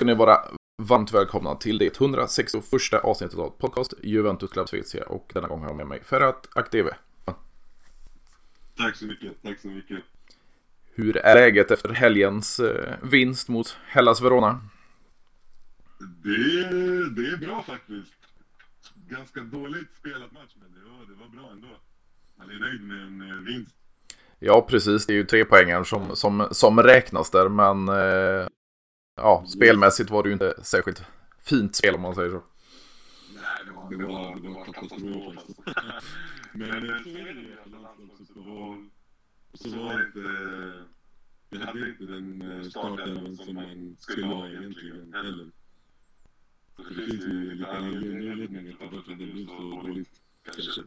Ska ni vara varmt välkomna till det 161 avsnittet av podcast Juventus Club Svezia och denna gång har jag med mig Ferhat Akdeve. Tack så mycket, tack så mycket. Hur är läget efter helgens eh, vinst mot Hellas Verona? Det, det är bra faktiskt. Ganska dåligt spelat match, men det var, det var bra ändå. Man är nöjd med en eh, vinst. Ja, precis. Det är ju tre poängen som, som, som räknas där, men eh, ja, spelmässigt var det ju inte särskilt fint spel om man säger så. Nej, det var, det var, det var katastrof alltså. Men eh, så är det ju landslagsuppehåll. Så var inte... Vi hade inte den eh, starten som man skulle ha egentligen heller. Så det finns ju lite anledningar till varför det blev så dåligt kanske.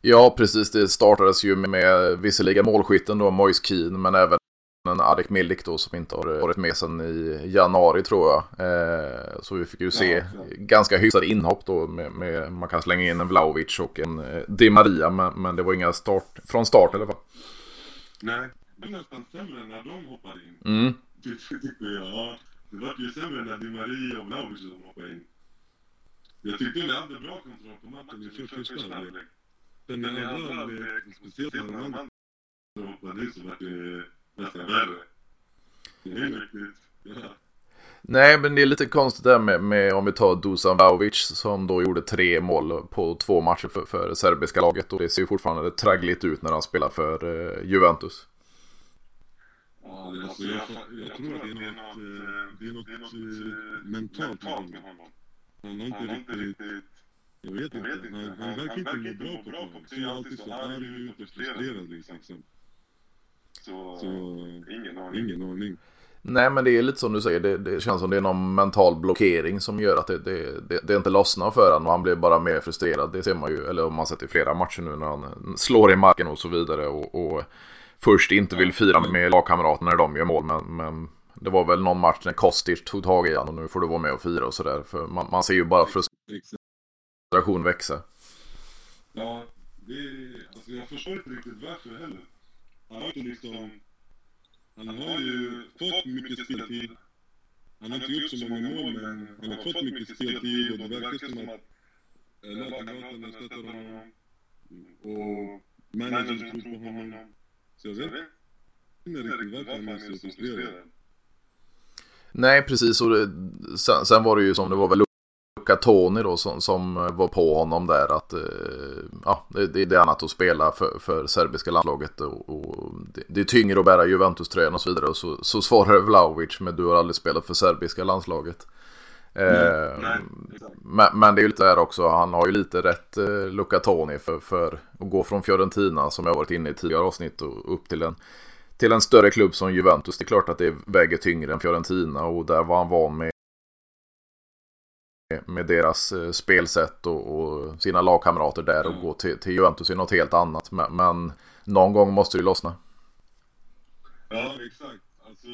Ja, precis. Det startades ju med visserligen målskytten då, Moise Keane, men även en Arik Milik då som inte har varit med sedan i januari tror jag. Eh, så vi fick ju se ja, ganska hyfsade inhopp då med, med, man kan slänga in en Vlaovic och en eh, Di Maria men, men det var inga start från start i alla fall. Nej, det var nästan sämre när de hoppade in. Mm. Det tyckte jag. Ja, det var ju sämre när Di Maria och Vlaovic hoppade in. Jag tyckte vi hade bra kontroll på matchen i första halvlek. Men när andra halvlek, speciellt när de andra hoppade in så var det nästan värre. Det är riktigt, ja. Nej, men det är lite konstigt där med, med om vi tar Dusan Vlahovic som då gjorde tre mål på två matcher för, för serbiska laget och det ser ju fortfarande traggligt ut när han spelar för uh, Juventus. Ja, det, alltså, jag, jag, tror att det är något, eh, det är något, det är något mentalt med honom. Han har inte riktigt... Jag vet inte. Han, han verkar inte må bra på plan. Han ser alltid så arg ut och frustrerad liksom. Så, så ingen aning. Ingen aning. Nej men det är lite som du säger, det, det känns som det är någon mental blockering som gör att det, det, det, det inte lossnar för honom och han blir bara mer frustrerad. Det ser man ju, eller om man sett i flera matcher nu när han slår i marken och så vidare och, och först inte vill fira med lagkamraterna när de gör mål men, men det var väl någon match när Kostic tog tag i honom och nu får du vara med och fira och sådär. För man, man ser ju bara frustration växa. Ja, det, alltså jag förstår inte riktigt varför heller. Han har ju liksom... Han har ju fått mycket speltid. Han har inte gjort så många mål, men han har fått mycket speltid och det verkar som att lagkamraterna stöttar honom. Och managern tror på honom. Så jag vet inte riktigt varför han är så frustrerad. Nej, precis. Och det, sen, sen var det ju som det var väl Luca Toni då som, som var på honom där att ja, det, det är annat att spela för, för serbiska landslaget och, och det, det, är tyngre att bära Juventus-tröjan och så vidare och så, så svarar Vlahovic med du har aldrig spelat för serbiska landslaget. Eh, men, men, det är ju lite där också, han har ju lite rätt eh, Luca Toni för, för att gå från Fiorentina som jag varit inne i tidigare avsnitt och upp till en till en större klubb som Juventus. Det är klart att det väger tyngre än Fiorentina och där var han van med med deras eh, spelsätt och, och sina lagkamrater där och mm. gå till, till Juventus är något helt annat. Men, men någon gång måste det lossna. Ja, exakt. Alltså,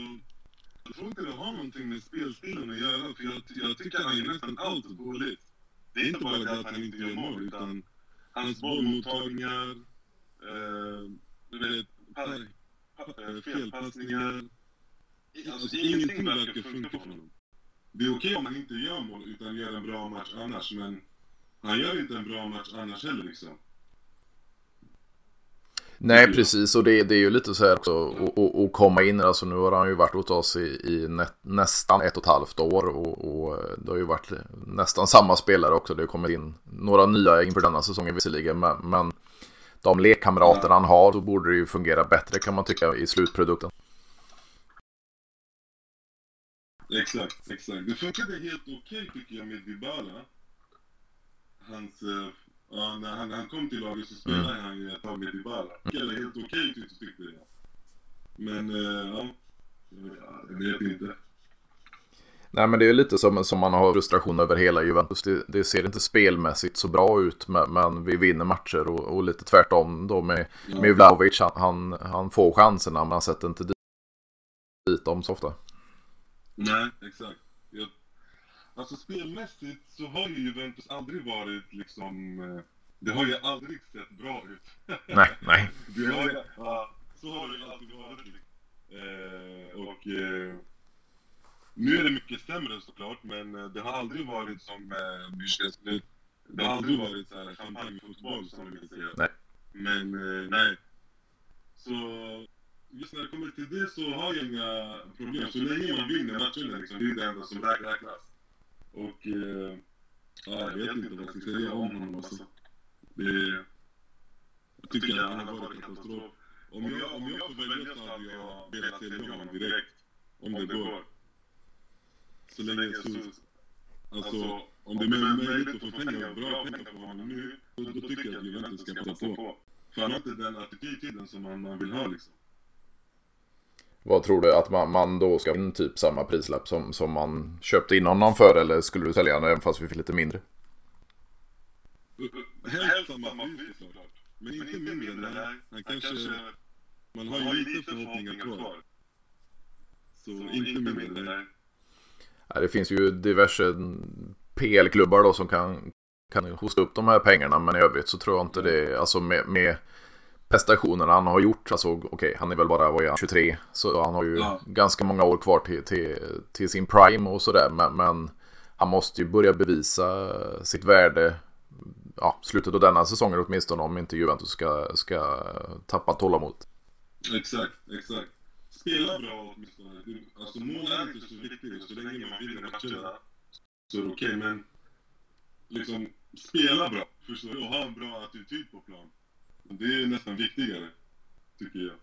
jag tror inte det har någonting med spelstilen att göra. För jag, jag tycker han är nästan allt dåligt. Det är inte bara det att han inte gör mål, utan hans bollmottagningar, eh, du vet, eh, felpassningar. Alltså, ingenting verkar funka för honom. Det är okej om han inte gör mål utan gör en bra match annars, men han gör inte en bra match annars heller liksom. Nej, precis. Och det, det är ju lite så här också att komma in. Alltså nu har han ju varit hos oss i, i nä, nästan ett och ett halvt år. Och, och, det har ju varit nästan samma spelare också. Det har kommit in några nya inför denna säsongen visserligen. Men, men de lekkamrater han har, då borde det ju fungera bättre kan man tycka i slutprodukten. Exakt, exakt. Det funkade helt okej okay, tycker jag med Dybala. Hans, uh, ja, när han, han kom till laget så spelade mm. han ju ett tag med Dybala. Det var helt okej okay, tyckte jag. Men, uh, ja, jag vet inte. Nej men det är lite som, som man har frustration över hela Juventus. Det, det ser inte spelmässigt så bra ut men, men vi vinner matcher och, och, lite tvärtom då med, med Vlahovic. Han, han, han får chanserna men han sätter inte dit, dit dem så ofta. Nej, exakt. Jag, alltså spelmässigt så har ju Juventus aldrig varit liksom... Eh, det har ju aldrig sett bra ut. Nej, nej. Det har, ja, så har det ju alltid varit. Eh, och... Eh, nu är det mycket sämre såklart, men eh, det har aldrig varit som, eh, säga, det har aldrig varit så här champagnefotboll som du vill säga. Nej. Men eh, nej. Så just när det kommer till det så har jag inga problem. Så länge man vinner matcherna liksom, det är det enda som räknas. Och eh, ja, jag vet inte vad jag ska säga om honom alltså. Det, jag tycker att han har varit katastrof. Om jag, om jag får välja så hade jag velat se honom direkt. Om det går. Så länge så, alltså, om det är möjligt att få pengar, bra pengar på honom nu, då, då tycker jag att Juventus ska passa på. För han har inte den attityden som man, man vill ha liksom. Vad tror du? Att man, man då ska in typ samma prislapp som, som man köpte in honom för? Eller skulle du sälja honom även fast vi fick lite mindre? Helst samma pris såklart. Men inte mindre här. Han kanske... Man har ju lite förhoppningar kvar. Så inte mindre. Ja, det finns ju diverse PL-klubbar då som kan, kan hosta upp de här pengarna. Men i övrigt så tror jag inte det, alltså med, med prestationerna han har gjort. Alltså okej, okay, han är väl bara vad är han, 23. Så han har ju ja. ganska många år kvar till, till, till sin prime och sådär. Men, men, han måste ju börja bevisa sitt värde. Ja, slutet av denna säsongen åtminstone om inte Juventus ska, ska tappa tålamod. Exakt, exakt. Spela bra åtminstone. Alltså mål är inte så viktigt. Så länge man vinner matcherna så är det okej. Okay, men liksom spela bra. Förstår du? Och ha en bra attityd på plan. Det är nästan viktigare, tycker jag.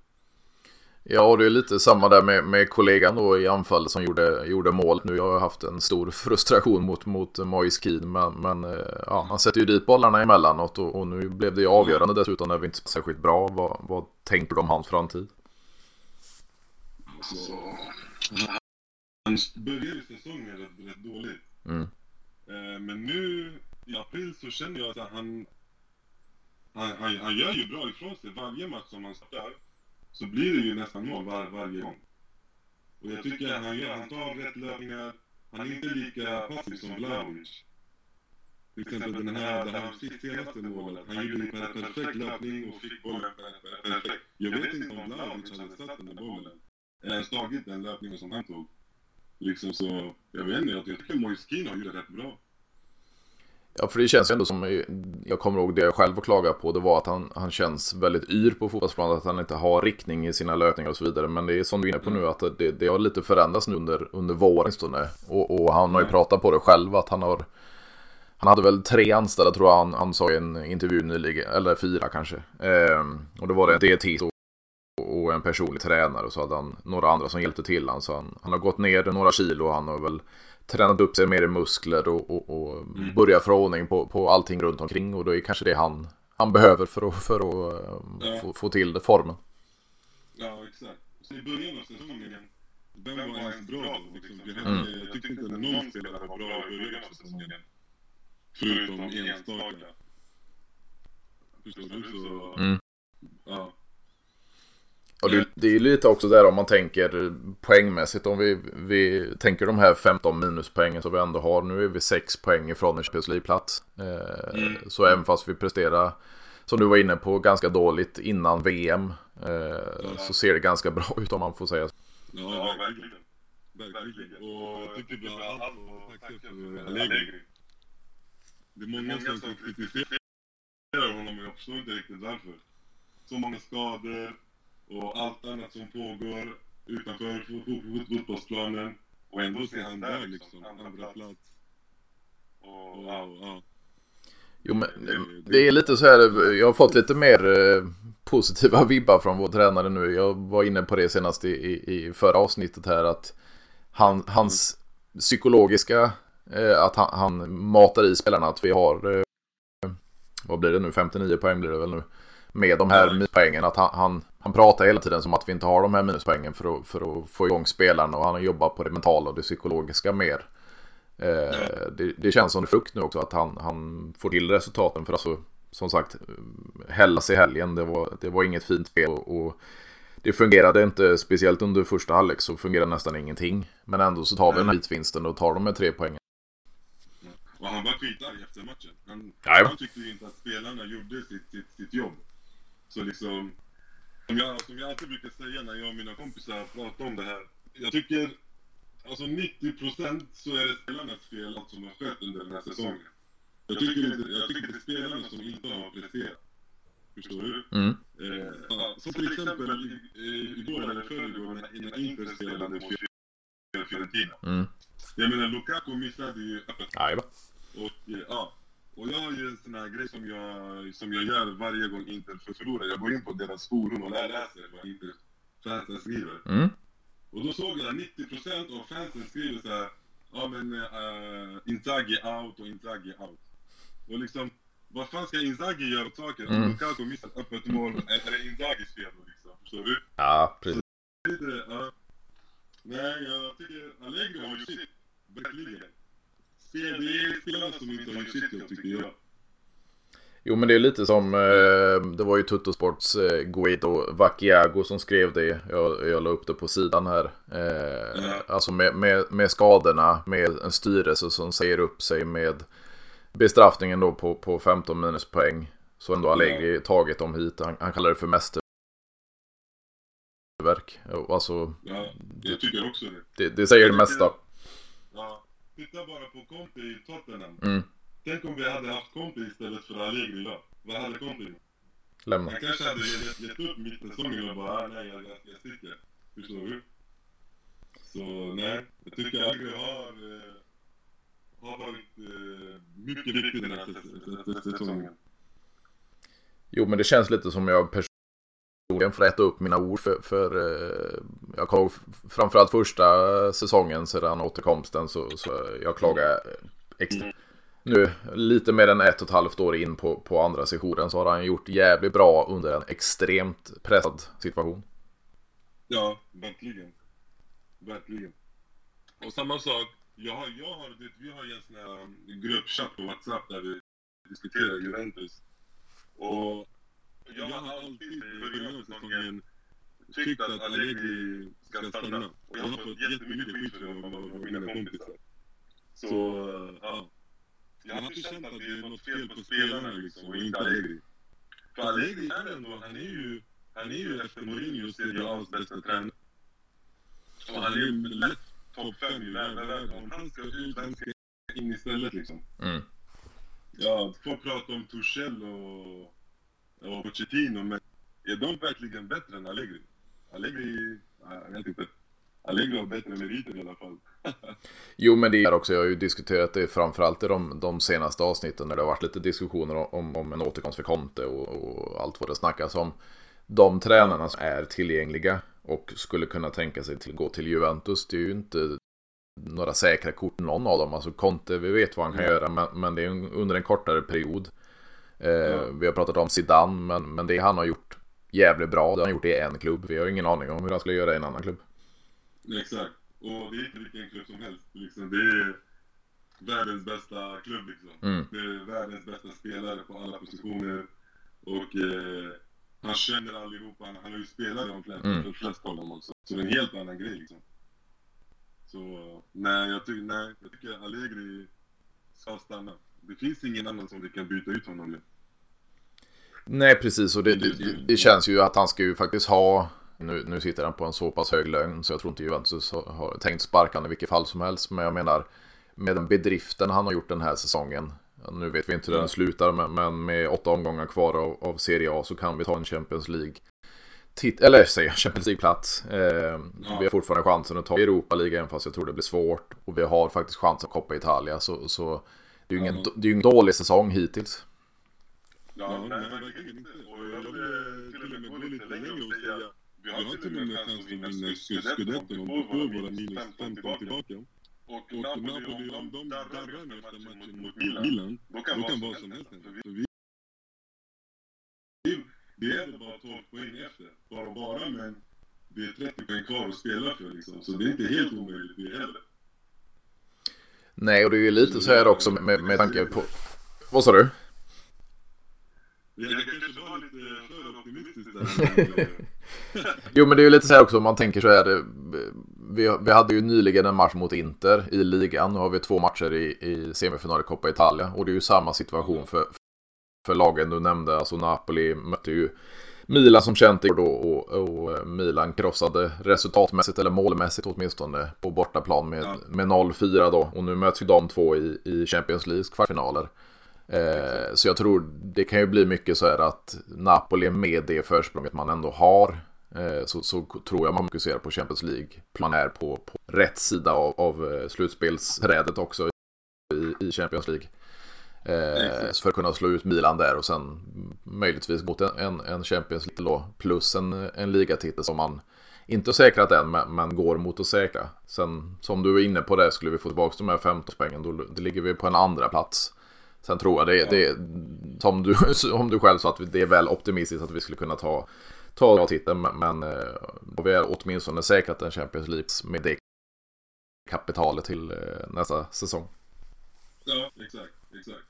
Ja, och det är lite samma där med, med kollegan då i anfall som gjorde, gjorde mål. Nu har jag haft en stor frustration mot, mot Moise Keane, men, men eh, ja, han sätter ju dit bollarna emellanåt och, och nu blev det ju avgörande dessutom när vi inte är särskilt bra. Vad, vad tänker du om hans framtid? Alltså, han började säsongen rätt, rätt dåligt. Mm. Eh, men nu i april så känner jag att han han, han, han gör ju bra ifrån sig. Varje match som han startar så blir det ju nästan mål var, varje gång. Och jag tycker att han, gör, han tar rätt löpningar. Han är inte lika passiv som Vlahovic. Till exempel den här, det här senaste målet. Han gjorde en perfekt löpning och fick bollen perfekt. Jag vet inte om Vlahovic hade satt den där bollen. Eller ens tagit den löpningen som han tog. Liksom så, jag vet inte, jag tycker Moise har gjort det rätt bra. Ja, för det känns ju ändå som, jag kommer ihåg det jag själv var klaga på, det var att han, han känns väldigt yr på fotbollsplanen, att han inte har riktning i sina löpningar och så vidare. Men det är som du är inne på nu, att det, det har lite förändrats nu under, under våren. Och, och han har ju pratat på det själv, att han har han hade väl tre anställda tror jag han, han sa i en intervju nyligen, eller fyra kanske. Ehm, och då var det en DT och en personlig tränare och så hade han några andra som hjälpte till han. Så han, han har gått ner några kilo och han har väl tränat upp sig mer i muskler och, och, och mm. börjat få ordning på, på allting runt omkring. Och då är kanske det han, han behöver för att, för att ja. få, få till det, formen. Ja, exakt. Så i början av säsongen, vem var ens bra då? Liksom, vi hade, mm. Jag tyckte inte någon spelare var bra i början av säsongen. Förutom enstaka. Förstår du? Så, mm. ja. Och det, det är lite också där om man tänker poängmässigt. Om vi, vi tänker de här 15 minuspoängen som vi ändå har. Nu är vi 6 poäng ifrån en Champions League-plats. Eh, mm. Så även fast vi presterar, som du var inne på, ganska dåligt innan VM. Eh, ja. Så ser det ganska bra ut om man får säga så. Ja, verkligen. Verkligen. Och jag tycker bland annat tacka för Allegri. Det är många som kritiserar honom jag förstår inte riktigt varför. Så många skador och allt annat som pågår utanför fotbollsplanen. Och ändå ser han där liksom, andra plats. Och, ja. Jo men det är lite så här, jag har fått lite mer eh, positiva vibbar från vår tränare nu. Jag var inne på det senast i, i, i förra avsnittet här att han, hans psykologiska, eh, att han, han matar i spelarna att vi har, eh, vad blir det nu, 59 poäng blir det väl nu med de här minuspoängen. Att han, han, han pratar hela tiden som att vi inte har de här minuspoängen för att, för att få igång spelarna och han har jobbat på det mentala och det psykologiska mer. Eh, det, det, känns som det frukt nu också att han, han får till resultaten för alltså som sagt Hellas i helgen det var, det var inget fint spel och, och det fungerade inte speciellt under första halvlek så fungerade nästan ingenting. Men ändå så tar vi den här hitvinsten och tar de med tre poäng. Och han var skitarg efter matchen. Han, han tyckte ju inte att spelarna gjorde sitt, sitt, sitt jobb. Så liksom, som jag, som jag alltid brukar säga när jag och mina kompisar pratar om det här. Jag tycker alltså 90% så är det spelarnas fel allt som har skett under den här säsongen. Jag tycker, jag tycker det är spelarna som inte har presterat. Förstår du? Mm. Eh, som till exempel igår eller förrgår när, Inter spelade mot Fiorentina. Mm. Jag menar Lukaku missade ju. Jajamän. Och eh, ja, och jag har ju en sån här grej som jag, som jag gör varje gång Inter förlorar. Jag går in på deras forum och läser vad Inter fansen skriver. Mm. Och då såg jag att 90% av fansen skriver så här, ja men uh, Inzaghi out och Inzaghi out. Och liksom, vad fan ska Inzaghi göra åt saken? Mm. Om Lukaku missar ett öppet mål, är det Inzaghis fel då liksom? Förstår du? Ja, precis. Lite, ja. Nej, jag tycker Allegri har gjort sitt. Verkligen. Det är spelarna som inte har gjort sitt jobb, tycker jag. Jo men det är lite som, eh, det var ju Tuttosports eh, Guido Vacchiago som skrev det. Jag, jag la upp det på sidan här. Eh. Alltså med, med, med skadorna, med en styrelse som säger upp sig med bestraffningen då på, på 15 minuspoäng. Så ändå Allegri tagit dem hit. Han, han kallar det för mästerverk. Alltså, Ja, jag tycker också det. det, det säger det mesta. Ja. Titta bara på Conte i Tottenham. Mm, Tänk om vi hade haft Conte istället för Allegri idag. Vad hade Conte gjort? lämna. Han kanske hade gett, gett upp mitt säsongen och bara ah, nej, jag, jag, sticker. Förstår du? Så nej, jag tycker Allegri har, eh, har varit eh, mycket viktig den här säs- säs- säsongen. Jo, men det känns lite som jag personligen får äta upp mina ord för, för eh, jag kommer framförallt första säsongen sedan återkomsten så, så jag klagar extra. Nu, lite mer än ett och ett halvt år in på, på andra sessionen så har han gjort jävligt bra under en extremt pressad situation. Ja, verkligen. Verkligen. Och samma sak, jag har, jag har, det, vi har ju en sån här gruppchatt på WhatsApp där vi diskuterar Juventus. Och jag har alltid i början av säsongen tyckt att Allegri ska stanna. Och jag har fått jättemycket skit för det av mina kompisar. Så, ja. Jag har inte känt att det är något fel på spelarna liksom, och inte Allegri. För Allegri är ändå, han är ju, han är ju efter Mourinho Serie A's bästa tränare. Och han är ju lätt topp fem i världen. Om han ska ut, vem ska in istället liksom? Mm. Ja, folk pratar om Tuchel och, och Pochettino, men är de verkligen bättre än Allegri? Allegri, ja, jag vet inte. Allegri har bättre meriter i alla fall. Jo, men det är också, jag har ju diskuterat det framförallt i de, de senaste avsnitten när det har varit lite diskussioner om, om en återkomst för Conte och, och allt vad det snackas om. De tränarna som är tillgängliga och skulle kunna tänka sig till gå till Juventus, det är ju inte några säkra kort någon av dem. Alltså Conte, vi vet vad han kan göra, men, men det är under en kortare period. Ja. Vi har pratat om Zidane, men, men det han har gjort jävligt bra, det har han gjort i en klubb. Vi har ingen aning om hur han skulle göra i en annan klubb. Exakt. Och det är inte vilken klubb som helst. Liksom. Det är världens bästa klubb liksom. Mm. Det är världens bästa spelare på alla positioner. Och eh, han känner allihopa. Han, han har ju spelat i de flesta, Mm. de flesta av dem också. Så det är en helt annan grej liksom. Så nej, jag tycker, nej, jag tycker Allegri ska stanna. Det finns ingen annan som vi kan byta ut honom med. Nej, precis. Och det, det, det känns ju att han ska ju faktiskt ha... Nu, nu sitter han på en så pass hög lön så jag tror inte Juventus har, tänkt sparka honom i vilket fall som helst. Men jag menar, med den bedriften han har gjort den här säsongen. Nu vet vi inte hur den slutar, men, men med åtta omgångar kvar av, av Serie A så kan vi ta en Champions League. Tit eller säger jag, Champions League-plats. Eh, Vi har fortfarande chansen att ta Europa League, även fast jag tror det blir svårt. Och vi har faktiskt chans att Coppa Italia. Så, så det är ju ingen, Ja. det är ingen dålig säsong hittills. Ja, nej, verkligen inte. Och jag vill till och med gå lite längre och säga vi har till och med chans att vinna scudetton om vi får våra minus 15 tillbaka. Och Napoli, om de darrar efter matchen mot Milan, då kan vad som helst hända. Det är ändå bara 12 poäng efter. Bara bara, men det är 30 poäng kvar att spela för liksom. Så det är inte helt omöjligt det heller. Nej, och det är ju lite så här också med, med tanke på... Vad sa du? Jag kanske var lite för optimistisk där. men, Jo, men det är ju lite så här också om man tänker så här. Vi, vi hade ju nyligen en match mot Inter i ligan. Nu har vi två matcher i, i semifinal i Coppa Italia. Och det är ju samma situation för, för lagen du nämnde. Alltså Napoli mötte ju Milan som känt igår då och, och, Milan krossade resultatmässigt eller målmässigt åtminstone på bortaplan med, med 0-4 då. Och nu möts ju de två i, i Champions League kvartsfinaler. Eh, så jag tror det kan ju bli mycket så här att Napoli med det försprånget man ändå har eh, så, så, tror jag man fokuserar på Champions League. Plan är på, på rätt sida av, av eh, slutspelsrädet också i, i Champions League. Eh, för att kunna slå ut Milan där och sen möjligtvis mot en, en Champions League då, plus en, en ligatitel som man inte säkrat än men, men, går mot att säkra. Sen som du är inne på det skulle vi få tillbaka de här 15 poängen då, då ligger vi på en andra plats. Sen tror jag det, ja. det som du, som du själv sa att det är väl optimistiskt att vi skulle kunna ta, ta titeln men eh, vi har åtminstone säkrat en Champions League med det kapitalet till eh, nästa säsong. Ja, exakt, exakt.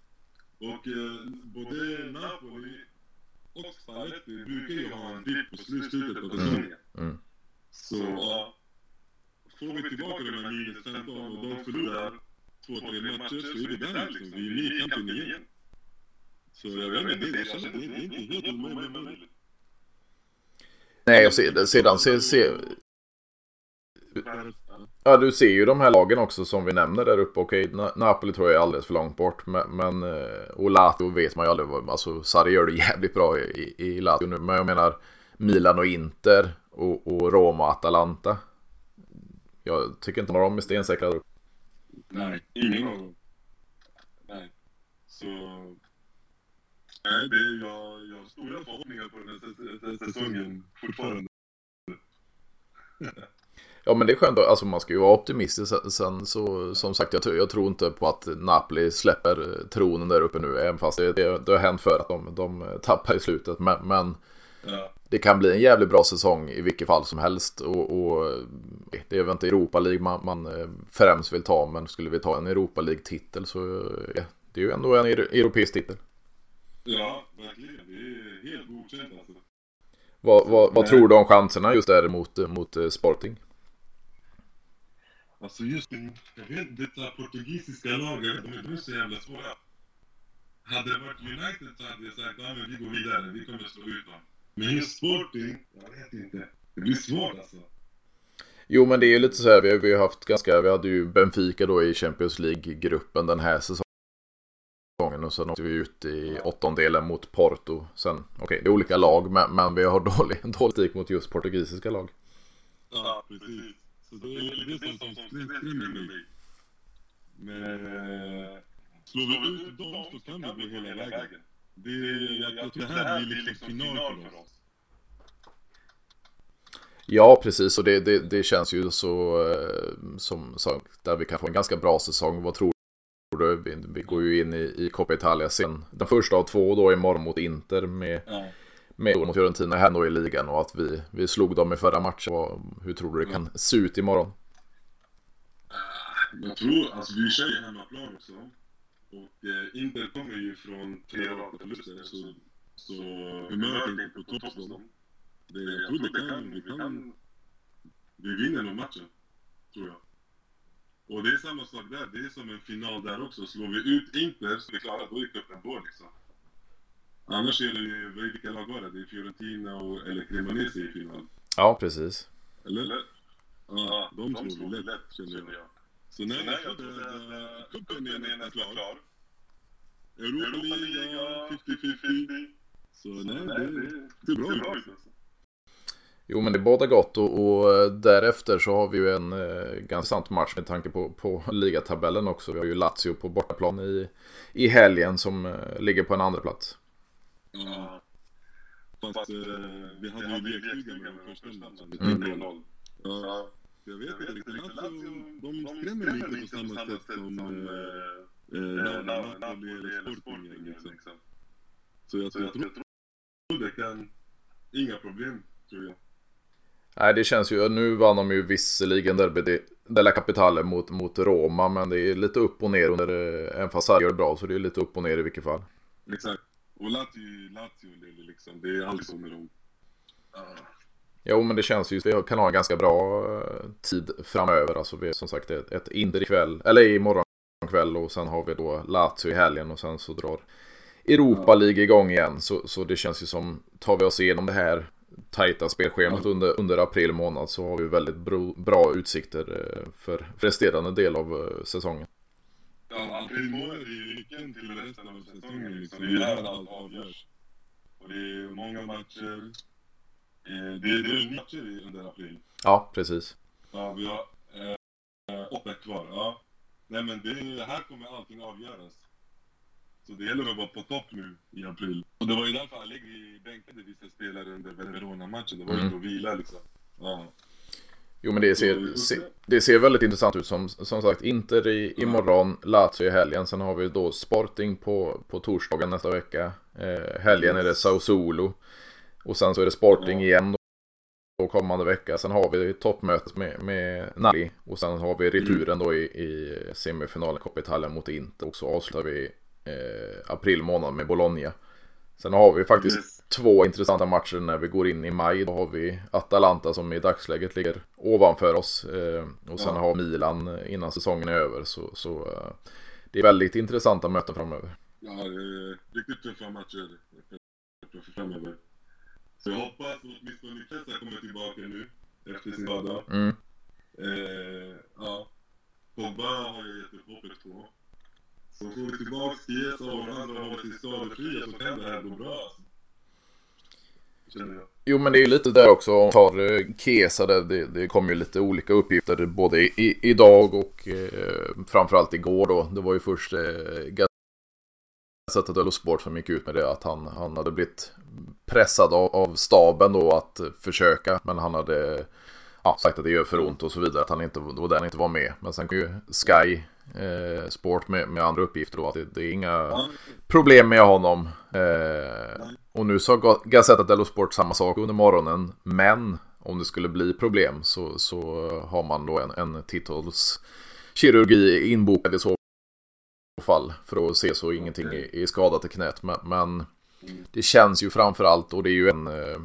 Och eh, både Napoli och Spalletti brukar ju ha en dipp på slutet på säsongen. Mm. Mm. Så ja, får vi tillbaka de här minus 15 och de förlorar två, tre matcher så är vi där liksom. Vi är med i kampen igen. Så jag vet inte, det, det, det, det är inte helt omöjligt. Nej, och sedan, sedan se, se, Ja, du ser ju de här lagen också som vi nämner där uppe. Okej, Napoli tror jag är alldeles för långt bort. Men, men eh, och Lazio vet man ju aldrig. Alltså, Sarri gör det jävligt bra i, i Lazio nu. Men jag menar Milan och Inter och, och Roma och Atalanta. Jag tycker inte några av dem är stensäkra. Nej, ingen av dem. Nej. Så... Nej, det är, jag, jag har stora förhoppningar på den här säsongen fortfarande. Ja men det är skönt, alltså man ska ju vara optimistisk sen så som sagt jag, jag tror inte på att Napoli släpper tronen där uppe nu även fast det, det, det har hänt för att de, de tappar i slutet men, men ja. det kan bli en jävligt bra säsong i vilket fall som helst och, och det är väl inte Europa League man, man eh, främst vill ta men skulle vi ta en Europa League-titel så ja, det är ju ändå en europeisk titel. Ja, verkligen. Det är helt godkänt alltså. Vad, vad, vad tror du om chanserna just där mot, mot eh, Sporting? Alltså just jag vet detta portugisiska laget, de är så jävla svåra. Hade det varit United så hade jag sagt men vi går vidare, vi kommer slå ut dem. Men just Sporting, jag vet inte. Det blir svårt alltså. Jo men det är ju lite så här, vi har, har haft ganska, vi hade ju Benfica då i Champions League-gruppen den här säsongen. Och sen åkte vi ut i åttondelen mot Porto. Sen, okej, okay, det är olika lag men, men vi har dålig, dålig mot just portugisiska lag. Ja, precis. Så det är det som, skrämmer mig. Men eh, slår vi ut dem så kan det bli hela vägen. Det, jag, jag tror det här blir liksom, liksom final för oss. Ja, precis. Och det, det, det känns ju så eh, som sagt där vi kan få en ganska bra säsong. Vad tror du? Vi, vi går ju in i, i Coppa Italia sen. Den första av två då imorgon mot Inter med ja med mot Fiorentina här då i ligan och att vi, vi slog dem i förra matchen. hur tror du det kan se ut imorgon? Jag tror, alltså vi kör ju hemmaplan också. Och eh, Inter kommer ju från tre raka förluster så, så humöret är inte på topp hos dem. Det, jag tror det kan, vi kan, vi vinner nog matchen, tror jag. Och det är samma sak där, det är som en final där också. Slår vi ut Inter så är vi klara, då är cupen vår liksom. Annars är det ju, vilka lag var det? Det är Fiorentina och, eller Cremonese i final. Ja, precis. Eller? eller? Ja, de, de vi lätt, känner jag. Så nej, jag tror att cupen är nästan klar. Europa-liga, 50-50. Så nej, det, det är bra. Alltså. Jo men det båda gott och, och, eh, därefter så har vi ju en eh, ganska sant match med tanke på, på ligatabellen också. Vi har ju Lazio på bortaplan i, i helgen som eh, ligger på en andra plats. Ja. Fast eh, vi hade ju lekstugan med den första matchen. 3-0. Ja. Jag vet inte riktigt. Lazio, de skrämmer lite på samma sätt som eh, eh, Napoli eller Sporting. Liksom. Så jag, jag tror det kan... Inga problem, tror jag. Nej, det känns ju, nu vann de ju visserligen derby Della Capitale mot, mot Roma, men det är lite upp och ner under, även fast Sarri gör det bra så det är lite upp och ner i vilket fall. Exakt. Och Lazio, Lazio liksom, det är alltid så med dem. Uh. Jo, men det känns ju, vi kan ha en ganska bra eh, tid framöver. Alltså vi är som sagt ett, ett Inter ikväll, eller imorgon kväll och sen har vi då Lazio i helgen och sen så drar Europa League igång igen. Så, så det känns ju som, tar vi oss igenom det här tajta spelschemat under, under april månad så har vi väldigt bro, bra utsikter eh, för resterande del av eh, säsongen. Ja, april månad är ju nyckeln till resten av säsongen. Liksom. Det är här allt avgörs. Och det är många matcher. Det är, det är matcher under april. Ja, precis. Ja, vi har eh, åtta kvar. Ja. Nej men det, här kommer allting avgöras. Så det gäller att vara på topp nu i april. Och det var ju därför Allegri bänkade vissa spelare under Verona-matchen. Det var ju mm. att vila liksom. Ja. Jo men det ser, se, det ser väldigt intressant ut som, som sagt Inter i, imorgon, Lazio i helgen. Sen har vi då Sporting på, på torsdagen nästa vecka. Eh, helgen är det Sao Solo. Och sen så är det Sporting igen då kommande vecka. Sen har vi toppmötet med, med Nali. Och sen har vi returen då i, i semifinalen Coppa Italia mot Inter. Och så avslutar vi eh, april månad med Bologna. Sen har vi faktiskt. Två intressanta matcher när vi går in i maj. Då har vi Atalanta som i dagsläget ligger ovanför oss. Eh, och sen ja. har Milan innan säsongen är över. Så, så eh, det är väldigt intressanta möten framöver. Ja, det är riktigt tuffa matcher framöver. Så jag hoppas att åtminstone Tessa kommer tillbaka nu efter sin skada. Mm. Eh, ja. Pogba har jag gett upp hoppet på. Så får vi tillbaka Chiesa och de andra håller sig skadefria så kan det här gå bra. Känner jag. Jo men det är ju lite där också, om tar eh, Kesa där, det, det kommer ju lite olika uppgifter både i, idag och eh, framförallt igår då. Det var ju först eh, Gazzetta dello Sport som gick ut med det att han, han hade blivit pressad av, av staben då att försöka men han hade ja, sagt att det gör för ont och så vidare att han inte, det var där han inte var med. Men sen kan ju Sky eh, Sport med, med, andra uppgifter då. Att det, det är inga problem med honom. Eh, och nu sa Gazzetta dello Sport samma sak under morgonen. Men om det skulle bli problem så, så har man då en, en titelskirurgi inbokad i så fall. För att se så ingenting är, är skadat i knät. Men, men det känns ju framförallt och det är ju en eh,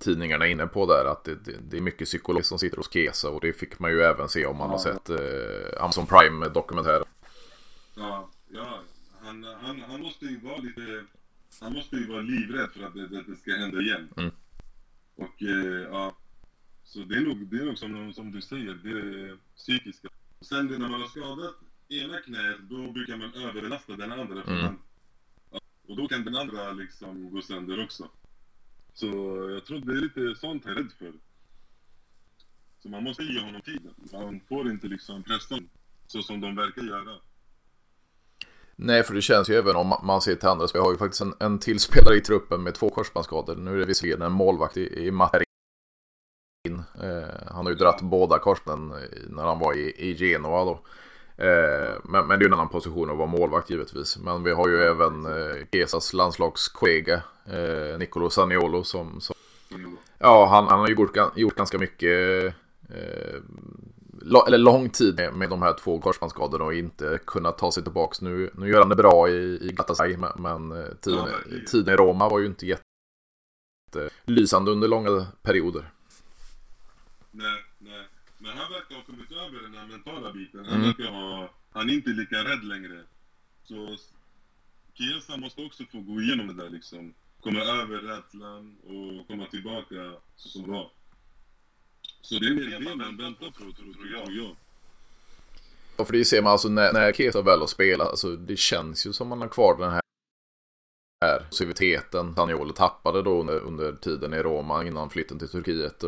tidningarna inne på där att det, det, det är mycket psykolog som sitter hos Kesa och det fick man ju även se om man har sett eh, Amazon Prime dokumentären. Ja, ja. Han, han, han måste ju vara lite, han måste ju vara livrädd för att det, det, det ska hända igen. Mm. Och eh, ja, så det är nog, det är nog som, som du säger, det är psykiska. Och sen när man har skadat ena knät, då brukar man överbelasta den andra. Mm. man, ja, och då kan den andra liksom gå sönder också. Så jag tror det är lite sånt jag är rädd för. Så man måste ge honom tid. Man får inte liksom pressa så som de verkar göra. Nej, för det känns ju även om man ser till andra Vi har ju faktiskt en, en till spelare i truppen med två korsbandsskador. Nu är det visserligen en målvakt i, i Materin. Eh, han har ju dratt båda korsbanden när han var i, i Genoa då. Eh, men, men, det är en annan position att vara målvakt givetvis. Men vi har ju även eh, Kesas landslagskollega eh, Nicolo Saniolo som, som Ja, han, han har ju gjort, gjort ganska mycket eh, eller lång tid med, de här två korsbandsskadorna och inte kunnat ta sig tillbaka. Nu, nu gör han det bra i, i Galatasaray men, men eh, tiden, tiden i Roma var ju inte jättelysande under långa perioder. Nej, nej. Men han verkar ha kommit över den här mentala biten. Han mm. verkar ha... Han är inte lika rädd längre. Så Kiesa måste också få gå igenom det där liksom. Komma över rädslan och komma tillbaka så som var. Så det är det man väntar på, tror jag. Ja, för det ser man alltså när, när Kesa väl har spelat, alltså det känns ju som man har kvar den här passiviteten Saniolo tappade då under, under tiden i Roma innan flytten till Turkiet.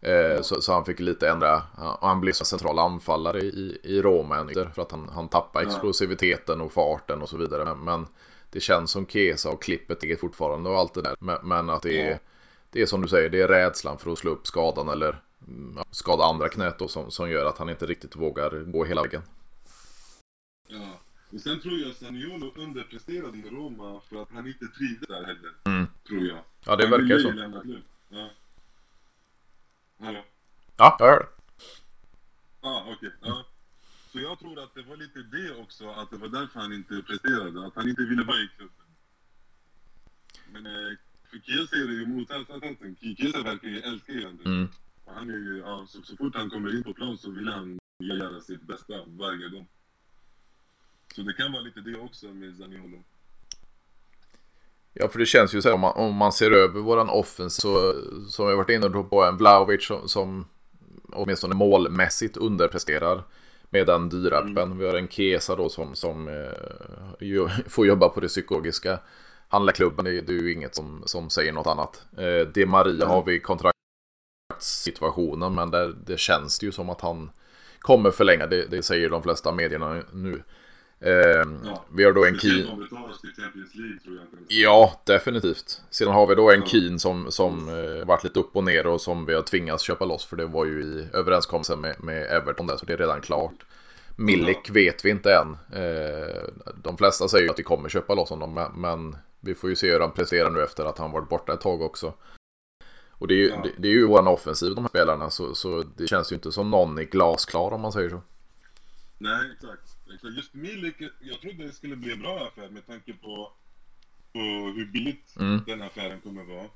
Eh, så, så, han fick lite ändra, och han blev central anfallare i, i Roma för att han, han tappade explosiviteten och farten och så vidare. Men, det känns som Kesa och klippet är fortfarande och allt det där. Men, men att det är, det är som du säger, det är rädslan för att slå upp skadan eller skada andra knät då, som, som gör att han inte riktigt vågar gå hela vägen. Ja, och sen tror jag Saniolo underpresterade i Roma för att han inte trivdes där heller. Mm. Tror jag. Ja, det verkar så. Ja. Hallå? Ja, jag hör det. ah, okej. Okay. Ja. Så jag tror att det var lite det också, att det var därför han inte presterade. Att han inte ville vara i klubben. Men eh, för Kiese är det ju motsatsen. Kiese verkar ju älska Jander. Mm. Han är ju, ja, så, så fort han kommer in på plan så vill han göra sitt bästa varje gång. Så det kan vara lite det också med Zaniolo. Ja, för det känns ju så här om man, om man ser över våran offens så som vi varit inne på en Vlahovic som, som åtminstone målmässigt underpresterar med den dyrappen. Mm. Vi har en Kesa då som, som eh, får jobba på det psykologiska. Handlarklubben det, det är ju inget som, som säger något annat. Eh, De Maria mm. har vi kontraktssituationen men där, det känns ju som att han kommer förlänga. Det, det säger de flesta medierna nu. Eh, ja, vi har då en Keen. Ja, definitivt. Sedan har vi då en ja. Keen som, som eh, varit lite upp och ner och som vi har tvingats köpa loss för det var ju i överenskommelsen med, med Everton där så det är redan klart. Milik ja. vet vi inte än. Eh, de flesta säger ju att vi kommer köpa loss honom men vi får ju se hur han presterar nu efter att han varit borta ett tag också. Och det är ju, ja. det, det, är ju våran offensiv de här spelarna så, så det känns ju inte som någon är glasklar om man säger så. Nej, exakt. Just Milik, jag trodde det skulle bli en bra affär med tanke på, på hur billigt mm. den affären kommer vara.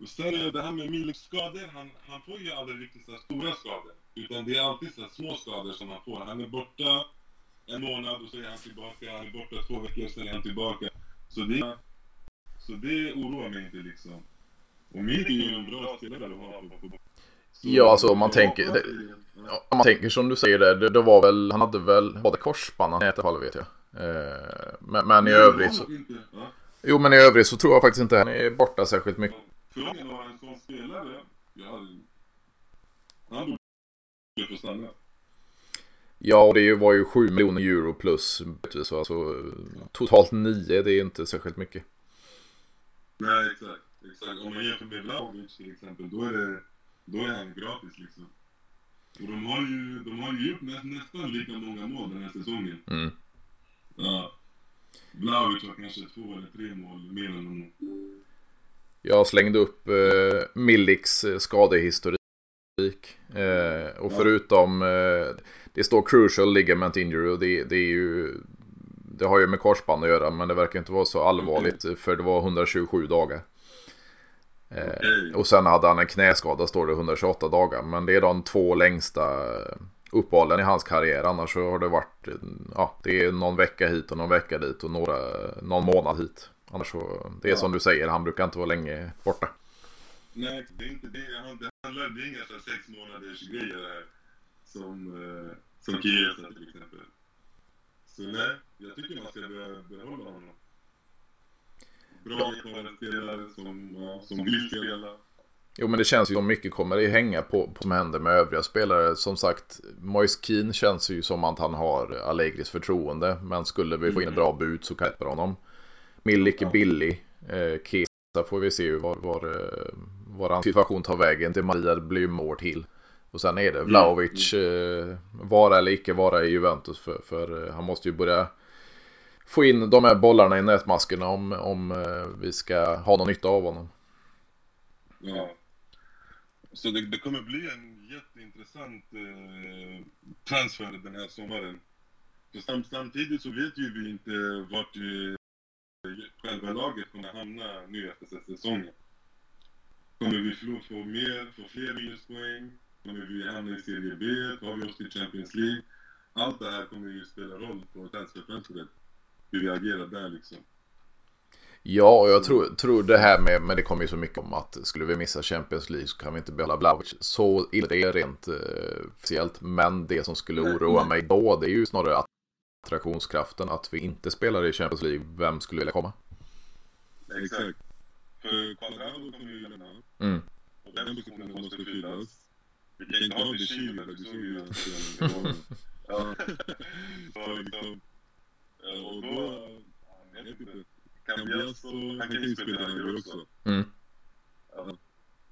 Och sen det här med Miliks skador, han, han får ju aldrig riktigt så stora skador. Utan det är alltid så små skador som han får. Han är borta en månad och så är han tillbaka. Han är borta två veckor, sen är han tillbaka. Så det, så det oroar mig inte liksom. Och Milik är ju en bra spelare att ha på, på Ja, alltså om man tänker... Det, om man tänker som du säger det, det, var väl, han hade väl, var det korsband han fall vet jag. Eh, men, men i övrigt så... Jo, men i övrigt så tror jag faktiskt inte han är borta särskilt mycket. Frågan var en sån spelare, ja, han borde få stanna. Ja, det var ju 7 miljoner euro plus. Så alltså, totalt 9, det är inte särskilt mycket. Nej, exakt. Exakt. Om man jämför med Vlahovic till exempel, då är det då är han gratis liksom. Och de har ju, de har ju gjort nä, nästan lika många mål den här säsongen. Mm. Ja. Vlahovic har kanske två eller tre mål mer än honom. Jag slängde upp eh, Miliks eh, skadehistorik. Eh, och förutom, eh, det står crucial ligament injury och det, det är ju, det har ju med korsband att göra men det verkar inte vara så allvarligt för det var 127 dagar. Okay. Och sen hade han en knäskada står det 128 dagar. Men det är de två längsta uppehållen i hans karriär. Annars så har det varit, ja, det är någon vecka hit och någon vecka dit och några, någon månad hit. Annars så, det är ja. som du säger, han brukar inte vara länge borta. Nej, det är inte det. Det handlar det är inga sex månaders grejer här. Som, eh, som Chiesa till exempel. Så nej, jag tycker man ska behålla honom bra spelare som, som vill spela. Jo men det känns ju som mycket kommer att hänga på, på som händer med övriga spelare. Som sagt, Moise Keane känns ju som att han har Allegris förtroende. Men skulle vi få in ett bra bud så kan jag honom. Milik är billig. Eh, Kesa får vi se var, var, eh, var hans situation tar vägen. Det Maria blir ju more till. Och sen är det Vlaovic, eh, vara eller icke vara i Juventus. För, för eh, han måste ju börja få in de här bollarna i nätmaskerna om, om eh, vi ska ha någon nytta av honom. Ja. Så det, det kommer bli en jätteintressant eh, transfer den här sommaren. För sam, samtidigt så vet ju vi inte vart vi, själva laget kommer hamna nu efter säsongen. Kommer vi få, få, mer, få fler minuspoäng? Kommer vi hamna i Serie B? Tar vi oss till Champions League? Allt det här kommer ju spela roll på transferfönstret hur vi agerar där liksom. Ja, och jag tror, tror det här med, men det kommer ju så mycket om att skulle vi missa Champions League så kan vi inte behålla Blavic. Så illa det är rent eh, officiellt. Men det som skulle oroa mig då, det är ju snarare attraktionskraften. Att vi inte spelar i Champions League. Vem skulle vilja komma? Exakt. För Quadrado kommer ju lämna. Mm. Och den positionen måste fyllas. Vi kan inte ha det Chile, du såg ju hans... Ja. Så liksom... Och då, jag vet inte. Cambias så, han kan ju spela höger också. Mm. Ja.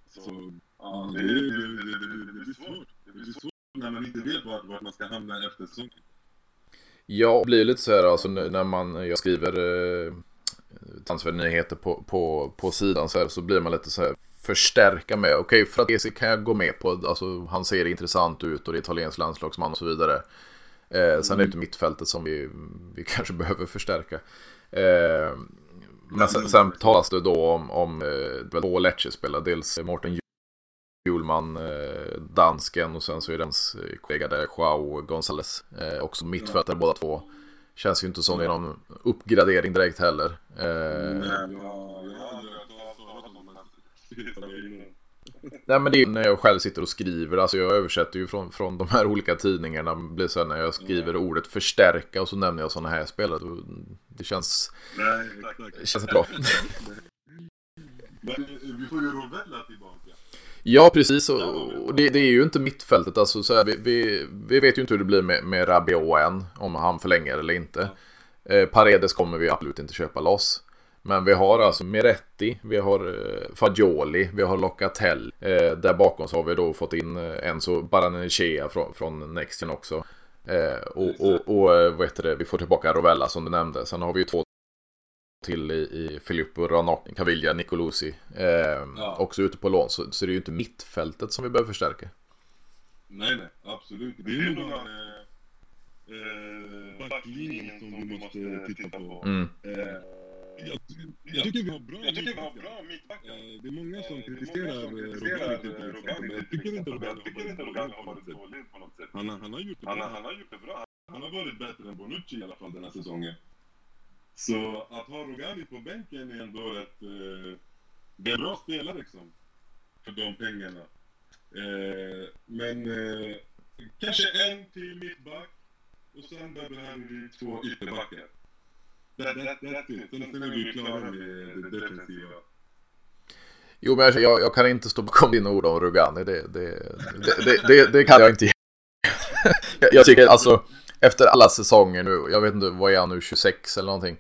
Så, ja, det, det, det, det, det blir svårt. Det blir svårt när man inte vet vart, vart man ska hamna efter säsongen. Ja, det blir lite så här alltså när man, jag skriver eh, transfernyheter på, på, på sidan så här så blir man lite så här förstärka med. Okej, okay, Fratesi kan jag gå med på. Alltså, han ser intressant ut och det är italiensk landslagsman och så vidare. Eh, sen är det inte mittfältet som vi, vi kanske behöver förstärka. Eh, men sen, sen talas det då om, om eh, två Lecce-spelare. Dels Mårten Hjulman, eh, dansken och sen så är det hans kollega där, Joao Gonzales. Eh, också mittfältare båda två. Känns ju inte som någon uppgradering direkt heller. Eh... Nej, men det är när jag själv sitter och skriver, alltså jag översätter ju från, från de här olika tidningarna. Blir så när jag skriver ordet förstärka och så nämner jag sådana här spelare. Det känns... Nej, exakt. Det känns bra. Men vi får ju Rovella tillbaka. Ja, precis. Och det, det, är ju inte mittfältet. Alltså, så här, vi, vi, vi, vet ju inte hur det blir med, med Rabiot än. Om han förlänger eller inte. Eh, Paredes kommer vi absolut inte köpa loss. Men vi har alltså Meretti, vi har eh, Fagioli, vi har Locatelli. Eh, där bakom så har vi då fått in eh, Enzo Baranechea från, från Nexten också. Och, och, och vad heter det, vi får tillbaka Rovella som du nämnde. Sen har vi ju två till i, i Filippo Ranocchi, Caviglia, Nicolosi. Eh, ja. Också ute på lån. Så, så det är ju inte mittfältet som vi behöver förstärka. Nej, nej, absolut. Det är nog bara eh, backlinjen som vi måste titta på. Mm. Eh, jag, jag, tycker vi har bra jag tycker vi har bra mittbackar. Eh, det är många som kritiserar Rogani men jag tycker inte Rogani har varit dålig på något sätt. Han, han, har gjort det bra. Han, har gjort det bra. Han har varit bättre än Bonucci i alla fall den här säsongen. Så att ha Rogani på bänken är ändå ett... Eh, det är bra spelare liksom. För de pengarna. Eh, men eh, kanske en till mittback. Och sen behöver vi två ytterbackar. That, that, that's it. Sen, sen är vi klara med det defensiva. Jo, men alltså, jag, jag, kan inte stå bakom dina ord om Rugani. Det, det, det, det, det kan jag inte. jag, jag tycker alltså, efter alla säsonger nu, jag vet inte, vad är han nu, 26 eller någonting.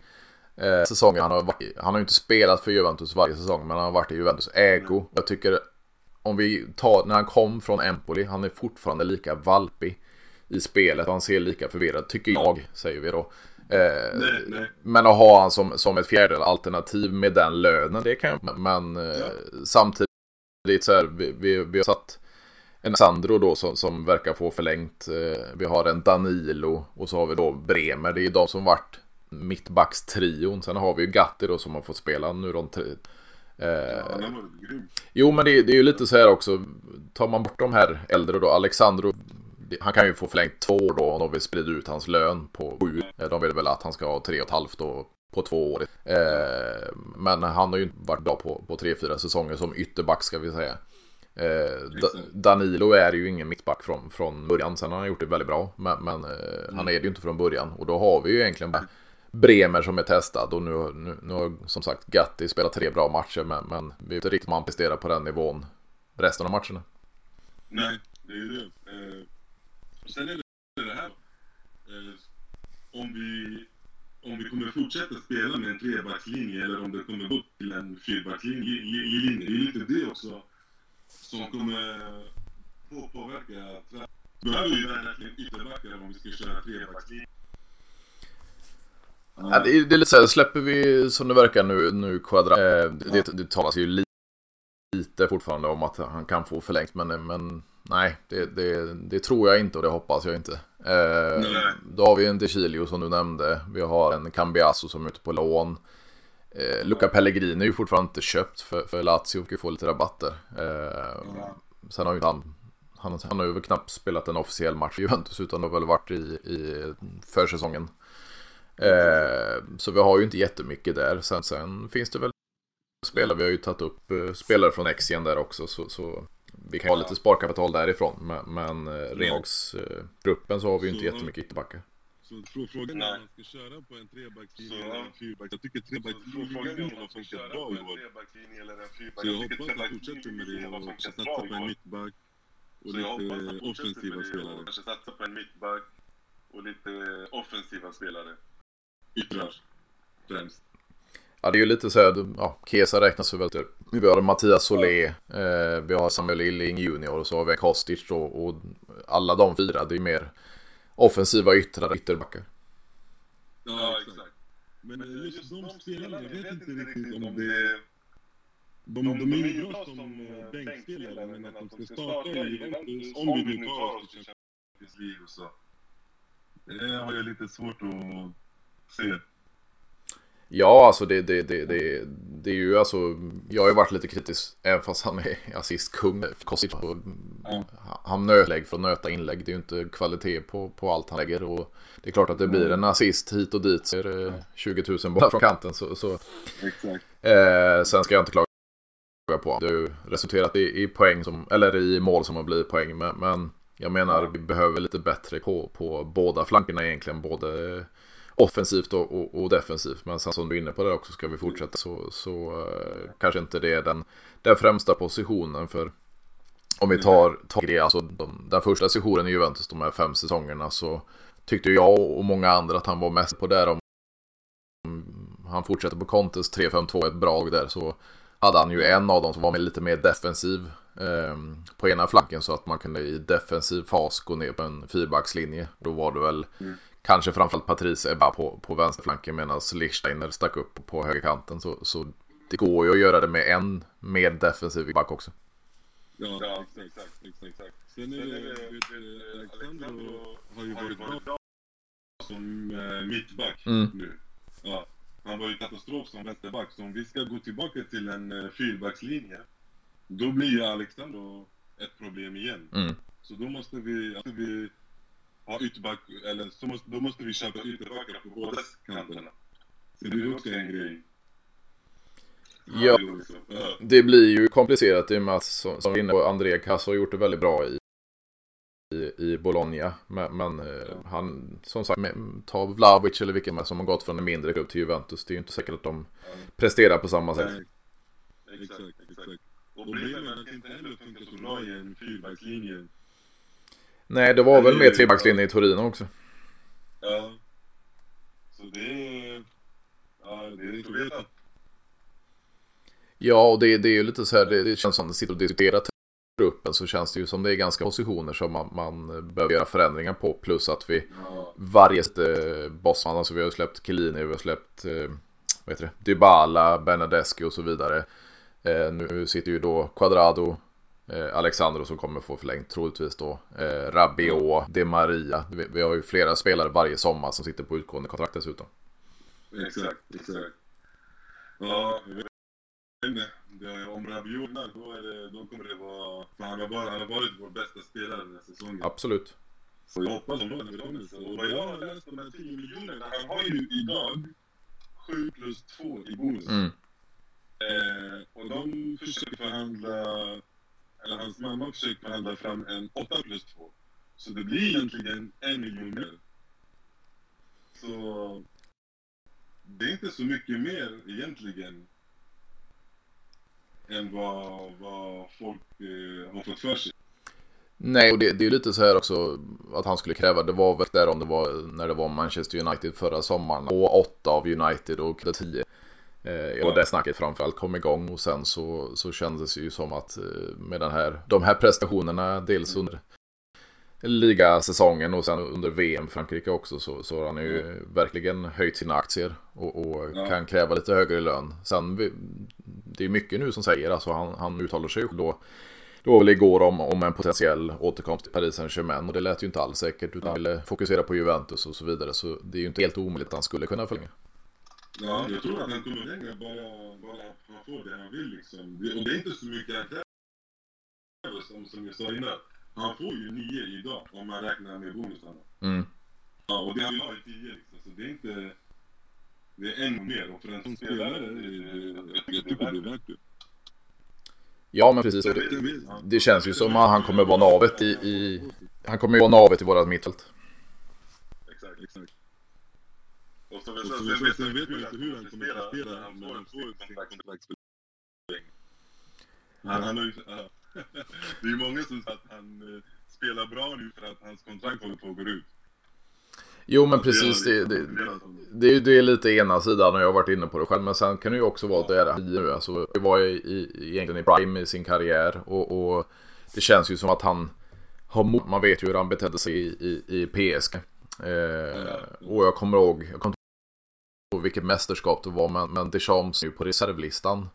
Eh, säsonger han har varit, han har ju inte spelat för Juventus varje säsong, men han har varit i Juventus ägo. Jag tycker, om vi tar, när han kom från Empoli, han är fortfarande lika valpig i spelet. Han ser lika förvirrad, tycker jag, säger vi då. Eh, nej, nej. Men att ha han som, som ett fjärde alternativ med den lönen, det kan jag. Men eh, ja. samtidigt så här, vi, vi, vi har satt en Sandro då som, som verkar få förlängt. Eh, vi har en Danilo och så har vi då Bremer. Det är de som varit mittbackstrion. Sen har vi ju Gatti då som har fått spela nu de tre. Eh, ja, jo men det, det, är ju lite så här också. Tar man bort de här äldre då. Alexandro han kan ju få förlängt två år då om de vill sprida ut hans lön på sju. Eh, de vill väl att han ska ha tre och ett halvt då på två år. Eh, men han har ju inte varit bra på, på tre, fyra säsonger som ytterback ska vi säga. Eh, Danilo är ju ingen mittback från, från början. Sen har han gjort det väldigt bra. Men, men eh, mm. han är det ju inte från början. Och då har vi ju egentligen bara Bremer som är testad. Och nu, nu, nu har som sagt Gatti spelat tre bra matcher. Men, men vi vet inte riktigt om han presterar på den nivån resten av matcherna. Nej, det är ju det. Sen är det det här. Eh, om, vi, om vi kommer fortsätta spela med en trebackslinje eller om det kommer gå till en fyrbackslinje. Det är lite det också som kommer på, påverka. Behöver vi verkligen ytterbackar om vi ska köra trebackslinje? Ja, det, är, det är lite så här, släpper vi som det verkar nu, nu Quadra, Eh, det, det talas ju lite fortfarande om att han kan få förlängt men, men nej, det, det, det, tror jag inte och det hoppas jag inte. Eh, då har vi en DeCilio som du nämnde. Vi har en Cambiasso som är ute på lån. Eh, Luca Pellegrini är ju fortfarande inte köpt för, för Lazio och får lite rabatter. Eh, ja. Sen har ju han, han, han har ju knappt spelat en officiell match i Juventus utan har väl varit i, i försäsongen. Eh, så vi har ju inte jättemycket där. Sen, sen finns det väl spelare, vi har ju tagit upp eh, spelare från Exien där också. Så, så vi kan ha lite sparkapital därifrån. Men, men eh, Renhågsgruppen så har vi ju inte jättemycket ytterbackar. Så frågan är om man ska köra på en trebackslinje eller en fyrback. Jag tycker trebackslinjen har funkat bra i år. Så jag hoppas att man fortsätter med det och satsa på en mittback och lite offensiva spelare. Kanske satsa på en mittback och lite offensiva spelare. Yttrar, främst. Ja, det är ju lite så här, ja, Kesa räknas för väldigt... Vi har Mattias Solé, eh, vi har Samuel Illing Junior och så har vi Kostic och, och alla de fyra, det är mer offensiva yttrar, ytterbackar. Ja, exakt. Men eh, just de spelarna, jag vet inte riktigt om det... De, de är ju bra som eh, bänkspelare, men att de ska starta i Juventus, om vi nu tar oss till Champions League och så. Det har jag lite svårt att se. Ja, alltså det, det, det, det, det är ju alltså, jag har ju varit lite kritisk, även fast han är assistkung. Kostic, Ja. han nötlägg för att nöta inlägg, det är ju inte kvalitet på, på allt han lägger. Och det är klart att det blir en assist hit och dit, så är det 20 000 bollar från kanten. Så, så. Eh, sen ska jag inte klaga på. Det har ju resulterat i, i poäng, som, eller i mål som har blivit poäng. Men, men jag menar, vi behöver lite bättre på, på båda flankerna egentligen, både offensivt och, och, och, defensivt. Men sen som du är inne på det också, ska vi fortsätta så, så uh, kanske inte det är den, den främsta positionen. För om vi tar, tar det, alltså de, den första sessionen i Juventus, de här fem säsongerna, så tyckte jag och många andra att han var mest på där. Om han fortsätter på Contes 3-5-2, ett bra där, så hade han ju en av dem som var med lite mer defensiv eh, på ena flanken så att man kunde i defensiv fas gå ner på en fyrbackslinje. Då var det väl mm kanske framförallt Patrice Ebba på, på vänsterflanken medan Lichsteiner stack upp på högerkanten. Så, så det går ju att göra det med en mer defensiv back också. Ja, ja exakt, exakt, exakt. Sen är det, vet, Alexander har ju varit bra som äh, mittback mm. nu. Ja. Han var ju katastrof som vänsterback, så om vi ska gå tillbaka till en uh, fyrbackslinje, då blir ju Alexander ett problem igen. Mm. Så då måste vi, måste vi ha ytterback, eller så måste, då måste vi köpa ytterbackar på båda kanterna. Så det är också en grej. Ja, det blir ju komplicerat i och med att som, som inne på André Casso har gjort det väldigt bra i, i, i Bologna. Men, men ja. han, som sagt, ta Vlahovic eller vilken som har gått från en mindre klubb till Juventus. Det är ju inte säkert att de ja. presterar på samma sätt. Exakt, exakt. Och det inte heller funkar så bra i en fyrbackslinje. Nej, det var väl mer trebackslinje i Torino också. Ja. Så det. Ja, det är inte att veta. Ja, och det, det är ju lite så här, det, det känns som att det sitter och diskuterar gruppen så känns det ju som det är ganska positioner som man, man behöver göra förändringar på. Plus att vi ja. varje eh, bossman, alltså vi har släppt Chiellini, vi har släppt eh, vad heter det, Dybala, Bernadeschi och så vidare. Eh, nu sitter ju då Quadrado, eh, Alexandro som kommer få förlängt troligtvis då. Eh, Rabiot, De Maria. Vi, vi, har ju flera spelare varje sommar som sitter på utgående kontrakt dessutom. Exakt, exakt. Ja, det, om Rabiot då, är det, då kommer det vara... För han har, bara, han har varit vår bästa spelare den här säsongen. Absolut. Så jag hoppas om det kommer Och vad jag har läst de här 10 miljonerna, han har ju idag 7 plus 2 i bonus. Mm. Eh, och de försöker förhandla, eller hans mamma försökt förhandla fram en 8 plus 2. Så det blir egentligen en miljon mer. Så det är inte så mycket mer egentligen än vad, vad folk eh, har fått för sig. Nej, och det, det är lite så här också att han skulle kräva. Det var väl där om det var när det var Manchester United förra sommaren. Och åtta av United och 10. Eh, och det snacket framförallt kom igång och sen så, så kändes det ju som att eh, med den här, de här prestationerna dels under ligasäsongen och sen under VM Frankrike också så, så har han ju mm. verkligen höjt sina aktier och, och ja. kan kräva lite högre lön. Sen det är mycket nu som säger, alltså han, han uttalar sig då det var väl igår om, om en potentiell återkomst till Paris Saint-Germain och det lät ju inte alls säkert utan han ville fokusera på Juventus och så vidare så det är ju inte helt omöjligt att han skulle kunna förlänga. Ja, jag tror att han kommer längre bara, bara han får det han vill liksom. och det är inte så mycket han kräver som, som jag sa innan. Han får ju nio idag om man räknar med bonusarna. Mm. Ja, och det han vill ha är tio liksom. Så det är inte... Det är ännu mer. Och för en sån spelare, jag tycker det är värt det. Ja, men precis. Det, det, känns ju som att han kommer vara navet i... i han kommer ju vara navet i vårat mittfält. Exakt, exakt. Och så, och så, sen, sen vet man inte hur han kommer att prestera när han får sin kontraktsförlängning. Han, han har ju... det är ju många som säger att han eh, spelar bra nu för att hans kontrakt håller på att gå ut. Jo men precis, det, det, det, det, är lite ena sidan och jag har varit inne på det själv. Men sen kan det ju också vara att det är nu. Alltså, det var i, egentligen i prime i sin karriär och, och, det känns ju som att han har Man vet ju hur han betedde sig i, i, i PSG. Eh, och jag kommer ihåg, jag kommer ihåg vilket mästerskap det var, men, men Deschamps är ju på reservlistan.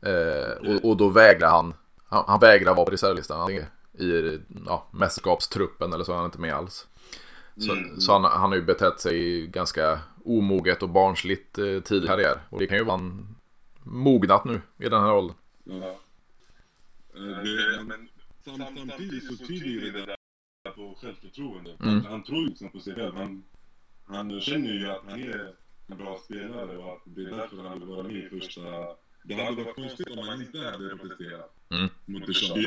Eh, och, och då vägrar han han, han vägrar vara på reservlistan. i ja, mästerskapstruppen eller så är han inte med alls. Så, mm. så han, han har ju betett sig ganska omoget och barnsligt eh, tidig karriär. Och det kan ju vara en mognat nu i den här åldern. Ja. Eh, Det, men sam, samtidigt så tyder det där på självförtroende. Mm. Han tror ju liksom på sig själv. Han, han känner ju att han är en bra spelare och att det är därför han vill vara med i första... Det hade varit konstigt om han inte hade presterat Mm. mot Deschamps.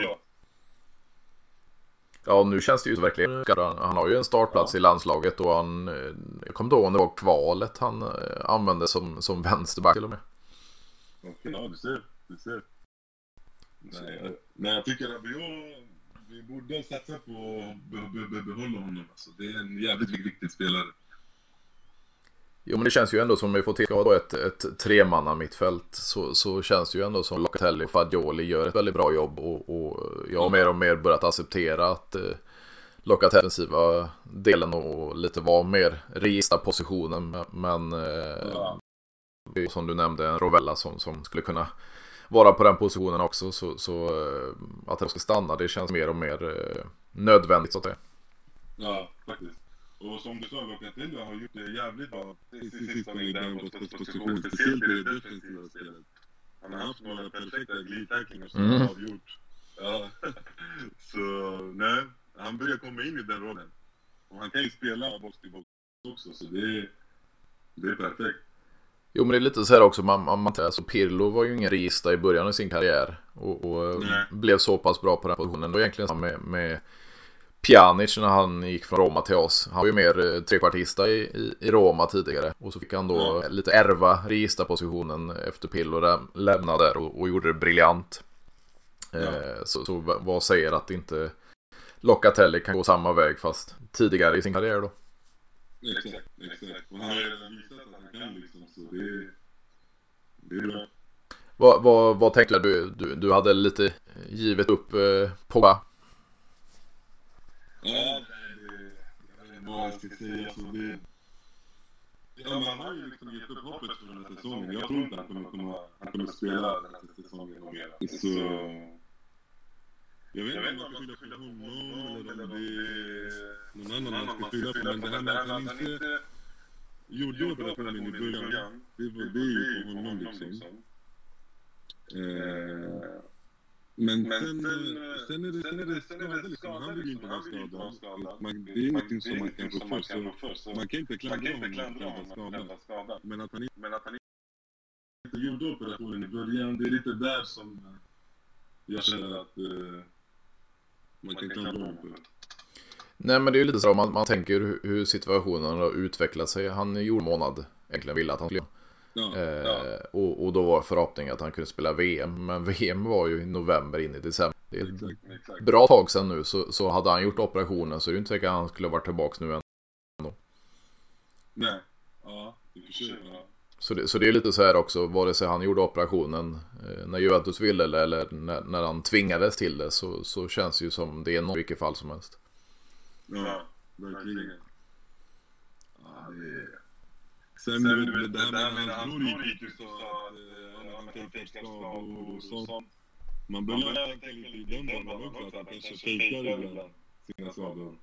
Ja, nu känns det ju verkligen. Han, har ju en startplats i landslaget och han, eh, jag kommer inte ihåg om det var kvalet han eh, använde som, som vänsterback till och med. Okej, ja du ser. Du ser. Nej, men jag tycker att vi, vi borde satsa på att be, be, be, behålla honom. Alltså, det är en jävligt viktig spelare. Jo, men det känns ju ändå som om vi får till då ett, ett tremanna mittfält så, så känns det ju ändå som Locatelli och Fagioli gör ett väldigt bra jobb och, och jag har mer och mer börjat acceptera att eh, Locatelli defensiva delen och lite var mer registra positionen men eh, Ja. det är ju som du nämnde en Rovella som, som skulle kunna vara på den positionen också så, så eh, att han ska stanna det känns mer och mer eh, nödvändigt så att säga. Ja, faktiskt. Och som du sa, Locatelli har gjort det jävligt bra sistone i den positionen, speciellt i det defensiva spelet. Han har haft några perfekta glidtacklingar som Mm. har avgjort. Ja. Så, nej, han börjar komma in i den rollen. Och han kan ju spela box till box också, så det är, det är perfekt. Jo men det är lite så här också, man, man, man- alltså Pirlo var ju ingen regista i början av sin karriär och, och blev så pass bra på den positionen. Det var egentligen samma med, med Pjanic när han gick från Roma till oss. Han var ju mer eh, trekvartista i, i, i Roma tidigare och så fick han då Ja. lite ärva regista-positionen efter Pirlo lä- lämnade där och, och gjorde det briljant. Eh, så, så vad säger att inte Locatelli kan gå samma väg fast tidigare i sin karriär då? Exakt, exakt. Han har redan visat att han kan liksom, så det är, det är bra. Vad, vad, vad tänkte du? du? Du hade lite givet upp eh, Pogba. Ja, det, jag vet inte vad jag ska säga. Alltså, det, ja, man har ju liksom gett upp hoppet för den här säsongen. Jag tror inte han kommer, komma, han kommer spela den här säsongen och mera. Så... Jag vet inte om man ska skylla på honom eller om det är någon annan man ska skylla på. Men det här med att han inte gjorde operationen i början, det, det är ju på honom liksom. Eh, men sen, eh, sen är det, sen är det skador liksom. Han vill ju inte vara skadad. Man, det är ingenting som man kan få för. Så man kan inte klandra honom för att han var skadad. Men att han inte gjorde operationen i början, det är lite där som eh, jag känner att eh, man kan klandra honom för. Nej men det är ju lite så man, man tänker hur, situationen har utvecklat sig. Han i jordmånad egentligen ville att han skulle Ja, eh, och, och då var förhoppningen att han kunde spela VM. Men VM var ju i november in i december. Det är exakt, exakt. bra tag sedan nu så, så hade han gjort operationen så är det inte säkert att han skulle ha varit tillbaka nu än. Nej, ja, i och för sig. Ja. Så det, så det är lite så här också, vare sig han gjorde operationen eh, när Juventus ville eller, eller när, när han tvingades till det så, så känns det ju som det är något i vilket fall som helst. Ja, verkligen. Ja, det... Sen, Sen du vet, det här med hans bror gick ut och sa att han kan fejka skador och sånt. Man börjar tänka lite i den banan också, att han kanske fejkar ibland sina skador.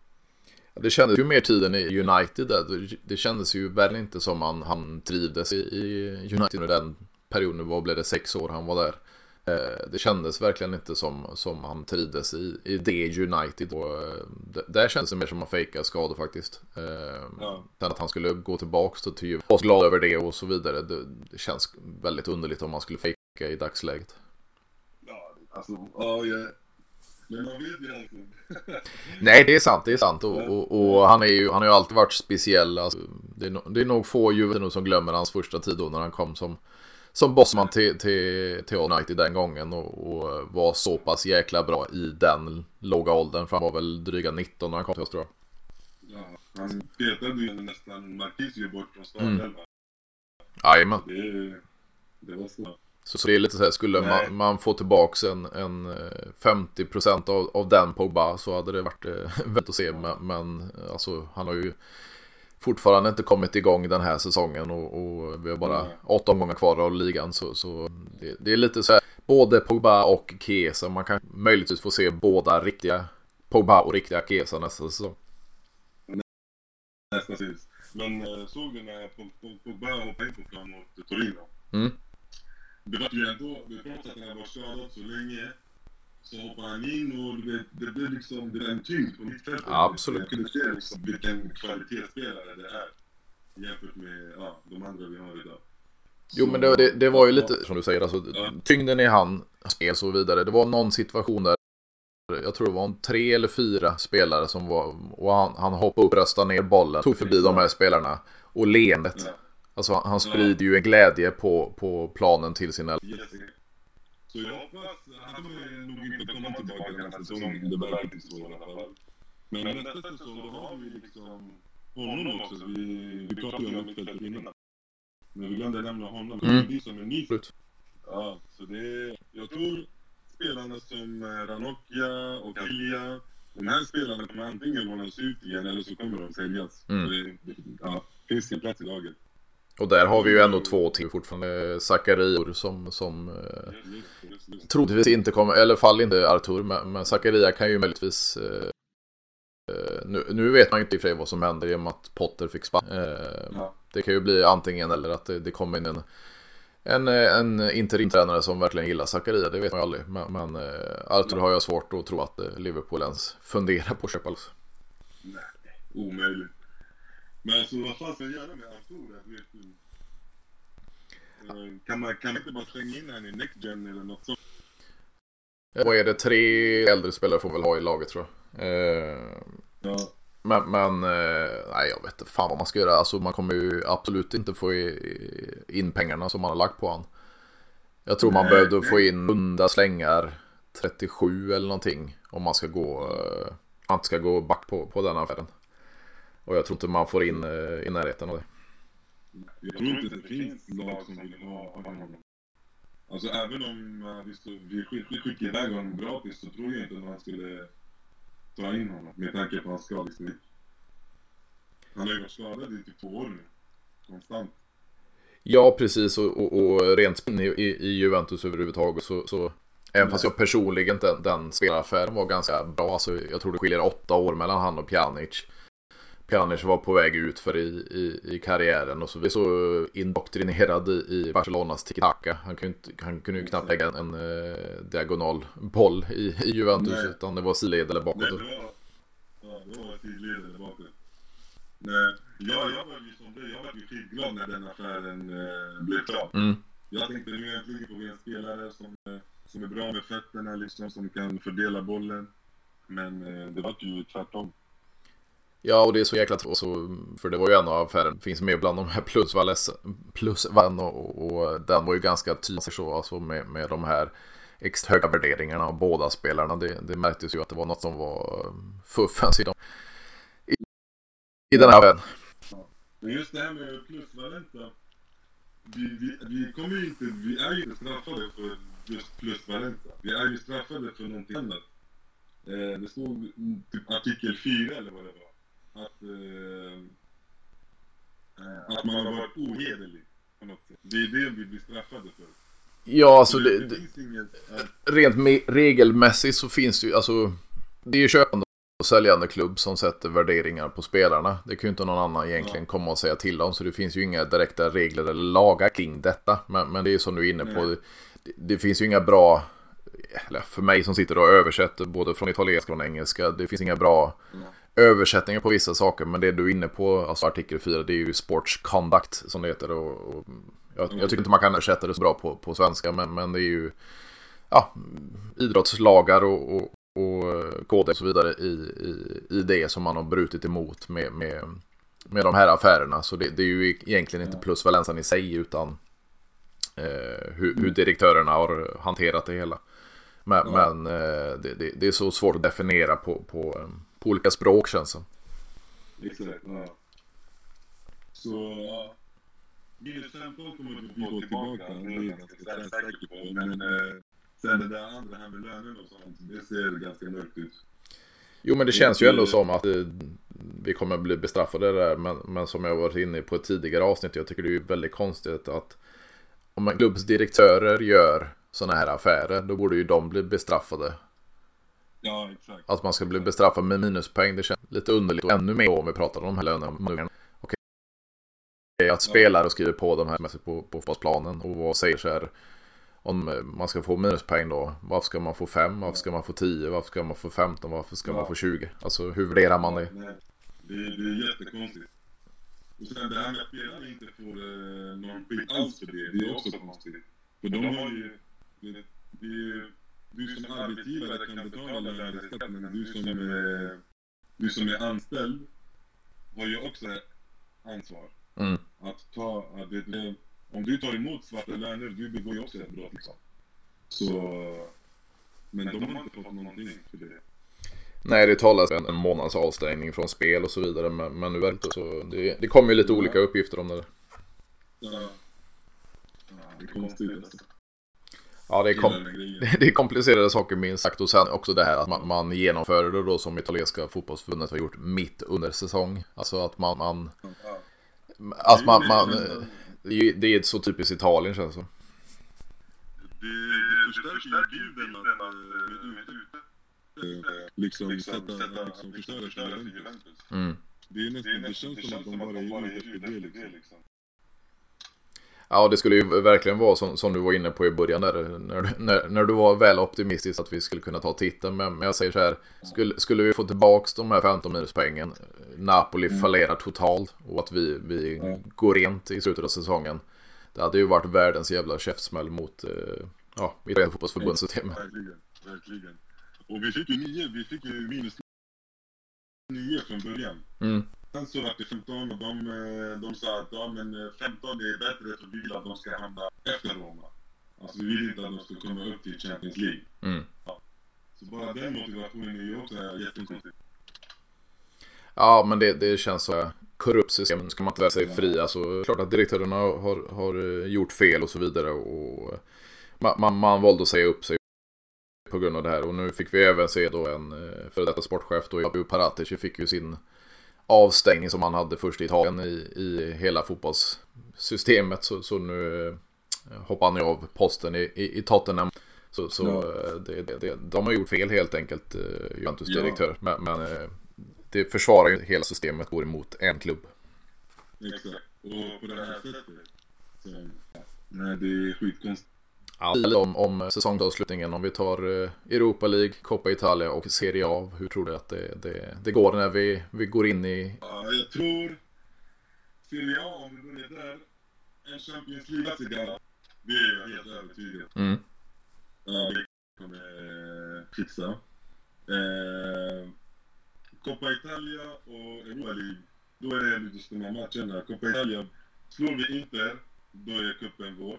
Det kändes ju mer tiden i United där. Det- kändes ju väl inte som han, han trivdes i, i United under den perioden. Vad blev det? Sex år han var där. Eh, Det kändes verkligen inte som, som han trivdes i, i det United. Och, eh, det- där kändes det mer som att fejka skador faktiskt. Eh, Ja. Sen att han skulle gå tillbaks då till. Var så glad över det och så vidare. Det, det känns väldigt underligt om man skulle fejka i dagsläget. Ja, alltså, ja, jag... Men man vet ju alltid. Nej, det är sant, det är sant. Och, och, och han, är ju, han har ju alltid varit speciell. Alltså, det, är, det är nog få Juventus som glömmer hans första tid då när han kom som, som bossman till, till, till United den gången och, och var så pass jäkla bra i den låga åldern. För han var väl dryga 19 när han kom till oss tror jag. Ja, han petade ju nästan Marquisio bort från startelvan. Jajamän. Det, det var så. Så, så det är lite så här, skulle man, man få tillbaks en, en eh, 50% av, av den Pogba så hade det varit eh, väldigt att se. Men, men eh, alltså, han har ju fortfarande inte kommit igång den här säsongen och, och vi har bara Nej. åtta omgångar kvar av ligan. Så, så det, det är lite så här, både Pogba och Chiesa, man kan möjligtvis få se båda riktiga Pogba och riktiga Chiesa nästa säsong. Nästa sist. Men eh, såg du när Pogba hoppade in på plan mot Torino? Mm. Det var ju ändå, trots att han var skadad så länge, så hoppade han in och du vet, det blev liksom, det var en tyngd på mittfältet. Absolut. Jag kunde se liksom vilken kvalitetsspelare det är jämfört med ja, de andra vi har idag. Jo men det, det, det var ju lite som du säger, alltså, tyngden i han, spel så vidare. Det var någon situation där jag tror det var en tre eller fyra spelare som var, och han, han hoppade upp, röstade ner bollen, tog förbi de här spelarna. Och leendet. Ja. Alltså han sprider ju en glädje på, på planen till sina... Så jag hoppas, han kommer nog inte komma tillbaka den här säsongen, det verkar inte så i alla fall. Men nästa säsong då har vi liksom honom också, vi, vi pratade ju om mittfältet innan. Men vi glömde nämna honom, Mm. det är som en ny. Ja, så det jag tror spelarna som eh, Ranocchia och Ilja, de här spelarna kommer antingen lånas ut igen eller så kommer de säljas. Mm. Så det, ja, finns det plats i laget. Och där har vi ju ändå två till fortfarande. Zacharior som, som eh, troligtvis inte kommer, eller fall inte Artur, men, men Zakaria kan ju möjligtvis eh, eh, nu, nu vet man ju inte i och för sig vad som händer i och med att Potter fick spark. Eh, Ja. Det kan ju bli antingen eller att det, det kommer in en, en, en interimtränare som verkligen gillar Zakaria, det vet man ju aldrig. Men, men eh, Artur har jag svårt att tro att eh, Liverpool ens funderar på att köpa alls. Nej, omöjligt. Men alltså vad fan ska jag göra med Artur? Eh, Kan man, kan man inte bara slänga in han i Next Gen eller något sånt? Eh, Vad är det, tre äldre spelare får väl ha i laget tror jag. Eh, Ja. Men, men eh, nej, jag vet inte fan vad man ska göra. Alltså man kommer ju absolut inte få in pengarna som man har lagt på han. Jag tror man Nej, behövde nej. få in runda slängar 37 eller någonting. Om man ska gå, eh, man ska gå back på, på den affären. Och jag tror inte man får in eh, i närheten av det. Jag tror inte det finns lag som vill ha honom. Alltså även om uh, vi, stod, vi skick, vi skickade iväg honom gratis så tror jag inte att man skulle ta in honom med tanke på hans skadehistorik. Han har ju varit skadad i typ två år nu. Konstant. Ja, precis. Och, och, och rent i, i, Juventus överhuvudtaget så, så Även fast jag personligen den, den spelaffären var ganska bra. Alltså, jag tror det skiljer åtta år mellan han och Pjanic. Pjanic var på väg ut för i, i, i karriären och så vi så indoktrinerad i, i Barcelonas tiki-taka. Han kunde, han kunde ju knappt lägga en, en eh, diagonal boll i, i Juventus Nej. utan det var sidled eller Nej, bakåt. det var... Ja, det var sidled bakåt. Nej, jag, jag var ju som dig, jag var ju skitglad när den affären eh, blev klar. Mm. Jag tänkte nu äntligen får vi en spelare som, eh, som är bra med fötterna liksom, som kan fördela bollen. Men eh, det var ju tvärtom. Ja, och det är så jäkla tråkigt. För det var ju en av affären. Finns med bland de här plus Valles, plus Van och, och den var ju ganska tydlig så, alltså med, med de här extra höga värderingarna av båda spelarna. Det, det märktes ju att det var något som var fuffens i dem. I, i den här affären. Men just det här med plusvaluta. Vi, vi, vi kommer ju inte, vi är ju inte straffade för just plusvaluta. Vi är ju straffade för någonting annat. Eh, det stod typ artikel 4 eller vad det var. Att, eh, att man har varit ohederlig på något sätt. Det är det vi blir straffade för. Ja, alltså det, det, det inget... Ja, rent me- regelmässigt så finns det ju, alltså det är ju köpande och säljande klubb som sätter värderingar på spelarna. Det kan ju inte någon annan egentligen komma och säga till om, så det finns ju inga direkta regler eller lagar kring detta. Men, men det är ju som du är inne på, det, det finns ju inga bra, eller för mig som sitter och översätter både från italienska och engelska, det finns inga bra översättningar på vissa saker. Men det du är inne på, alltså artikel 4, det är ju sports conduct som det heter. Och, och jag, jag tycker inte man kan översätta det så bra på, på svenska, men, men det är ju ja, idrottslagar och, och, och koder och så vidare i, i, i det som man har brutit emot med, med, med de här affärerna. Så det, det är ju egentligen inte plusvalensan i sig utan eh, hur, hur direktörerna har hanterat det hela. Men, men eh, det, det, det är så svårt att definiera på, på, eh, på olika språk känns det exakt. Ja. Så... Ja. Minus 15 kommer vi gå tillbaka, det är jag ganska säker på. Men eh, sen det där andra här med lönen och sånt, det ser ganska mörkt ut. Jo men det känns ju ändå som att eh, vi kommer bli bestraffade där. Men, men som jag varit inne på ett tidigare avsnitt. Jag tycker det är väldigt konstigt att om en klubbs direktörer gör sådana här affärer. Då borde ju de bli bestraffade. Ja, exakt. Att man ska bli bestraffad med minuspoäng. Det känns lite underligt. Och ännu mer om vi pratar om de här lönerna. att spelare skriver på de här på, på fotbollsplanen och vad säger så här om man ska få minuspoäng då. Varför ska man få 5? Varför ska man få 10? Varför ska man få 15? Varför ska ja. man få 20? Alltså hur värderar man det? Nej, det, det är jättekonstigt. Och sen det här med att spelarna inte får eh, någon skit alls för det, det är också konstigt. För de har ju... Det, det, du som arbetsgivare kan betala löneskatt, men du som, du som är anställd har ju också ansvar. Mm. Att ta... Att det, om du tar emot svarta löner, du begår ju också ett brott liksom. Så... Men de har inte fått någonting för det. Nej, det talas om en månads avstängning från spel och så vidare. Men, men nu det så. Det, det kommer ju lite olika uppgifter om det. Ja. ja det är konstigt alltså. Ja, det är, kom det är komplicerade saker minst sagt. Och sen också det här att man, man genomför det då som italienska fotbollsförbundet har gjort mitt under säsong. Alltså att man... man ja. Alltså man, man, det är så typiskt Italien känns det som. Det förstärker ju bilden att liksom, liksom sätta, liksom förstöra för Juventus. Mm. Det är nästan, det känns som att de bara är ute efter det liksom. Ja, det skulle ju verkligen vara som, som du var inne på i början där. När, när, när du var väl optimistisk att vi skulle kunna ta titeln. Men, men jag säger så här. Skulle, skulle vi få tillbaka de här 15 minuspoängen. Napoli mm. fallerar totalt. Och att vi, vi mm. går rent i slutet av säsongen. Det hade ju varit världens jävla käftsmäll mot eh, ja, Italienska fotbollsförbundssystemet. Verkligen, verkligen. Och vi fick ju nio, vi fick ju minus nio från början. Mm. Sen så var det 15 och de, eh, de sa att ja, men 15 eh, är bättre för vi vill att de ska hamna efter Roma. Alltså vi vill inte att de ska komma upp till Champions League. Mm. Ja. Så bara den motivationen är ju också jättekonstig. Ja, men det, det känns så korrupt system. Ska man inte väl sig fria så alltså, klart att direktörerna har, har eh, gjort fel och så vidare. Och man, man, man valde att säga upp sig på grund av det här. Och nu fick vi även se då en före detta sportchef då, Jabu Paratici fick ju sin avstängning som han hade först i Italien i, i hela fotbollssystemet. Så, så nu eh, hoppar han ju av posten i, i, i Tottenham. Så, så ja. Eh, det, det, det, de har gjort fel helt enkelt, Juventus direktör. Ja. Men, men det försvarar ju hela systemet, går emot en klubb. Exakt, och på det här sättet. Så, nej, det är skitkonstigt ja, om, om säsongsavslutningen. Om vi tar eh, Europa League, Coppa Italia och Serie A. Hur tror du att det, det, det går när vi, vi går in i... Ja, jag tror Serie A, om vi börjar där, en Champions League-liga. Det är jag helt övertygad mm. Ja, det kommer eh, fixa. Eh, Coppa Italia och Europa League, då är det lite stora matcherna. Coppa Italia, slår vi Inter, då är cupen vår.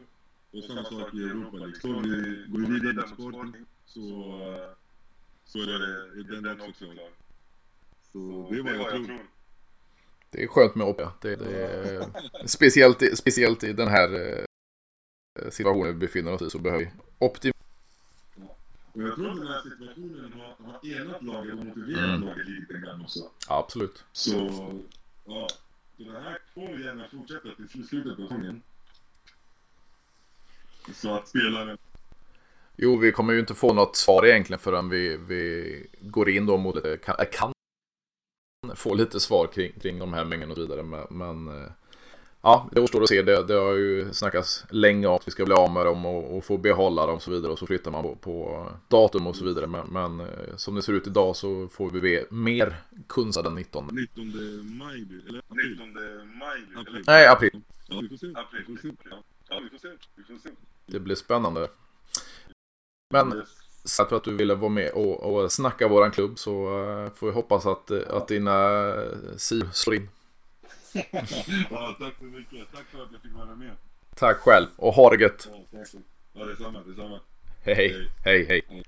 Och samma sak i Europa League. Står vi, går vi vidare med Sporting så, så är, det, är den också klar. Så det är vad jag tror. Det är skönt med OP. Det, det är, speciellt, speciellt i den här eh, situationen vi befinner oss i så behöver vi optimism. Och jag tror att den här situationen har, har enat laget och motiverat mm. laget lite grann också. Absolut. Så, ja. Så det här vi gärna fortsätta till slutet på säsongen. Så att spelaren... Jo, vi kommer ju inte få något svar egentligen förrän vi, vi går in då mot det. Kan, kan få lite svar kring, kring de här mängderna och så vidare. Men, men eh, ja, det återstår att se. Det, det har ju snackats länge om att vi ska bli av med dem och, och få behålla dem och så vidare. Och så flyttar man på, på datum och så vidare. Men, men, eh, som det ser ut idag så får vi mer kunskap den 19. 19 maj, eller april? 19 maj, april. Nej, april. Ja, vi får se. April. Vi får se. Ja, vi får se. Vi får se. Det blir spännande. Men så för att du ville vara med och, och snacka våran klubb så uh, får vi hoppas att, uh, att dina uh, siv slår in. ja, tack så mycket. Tack för att jag fick vara med. Tack själv och ha det gött. Ja, tack. ja detsamma, detsamma. hej. hej. hej. hej.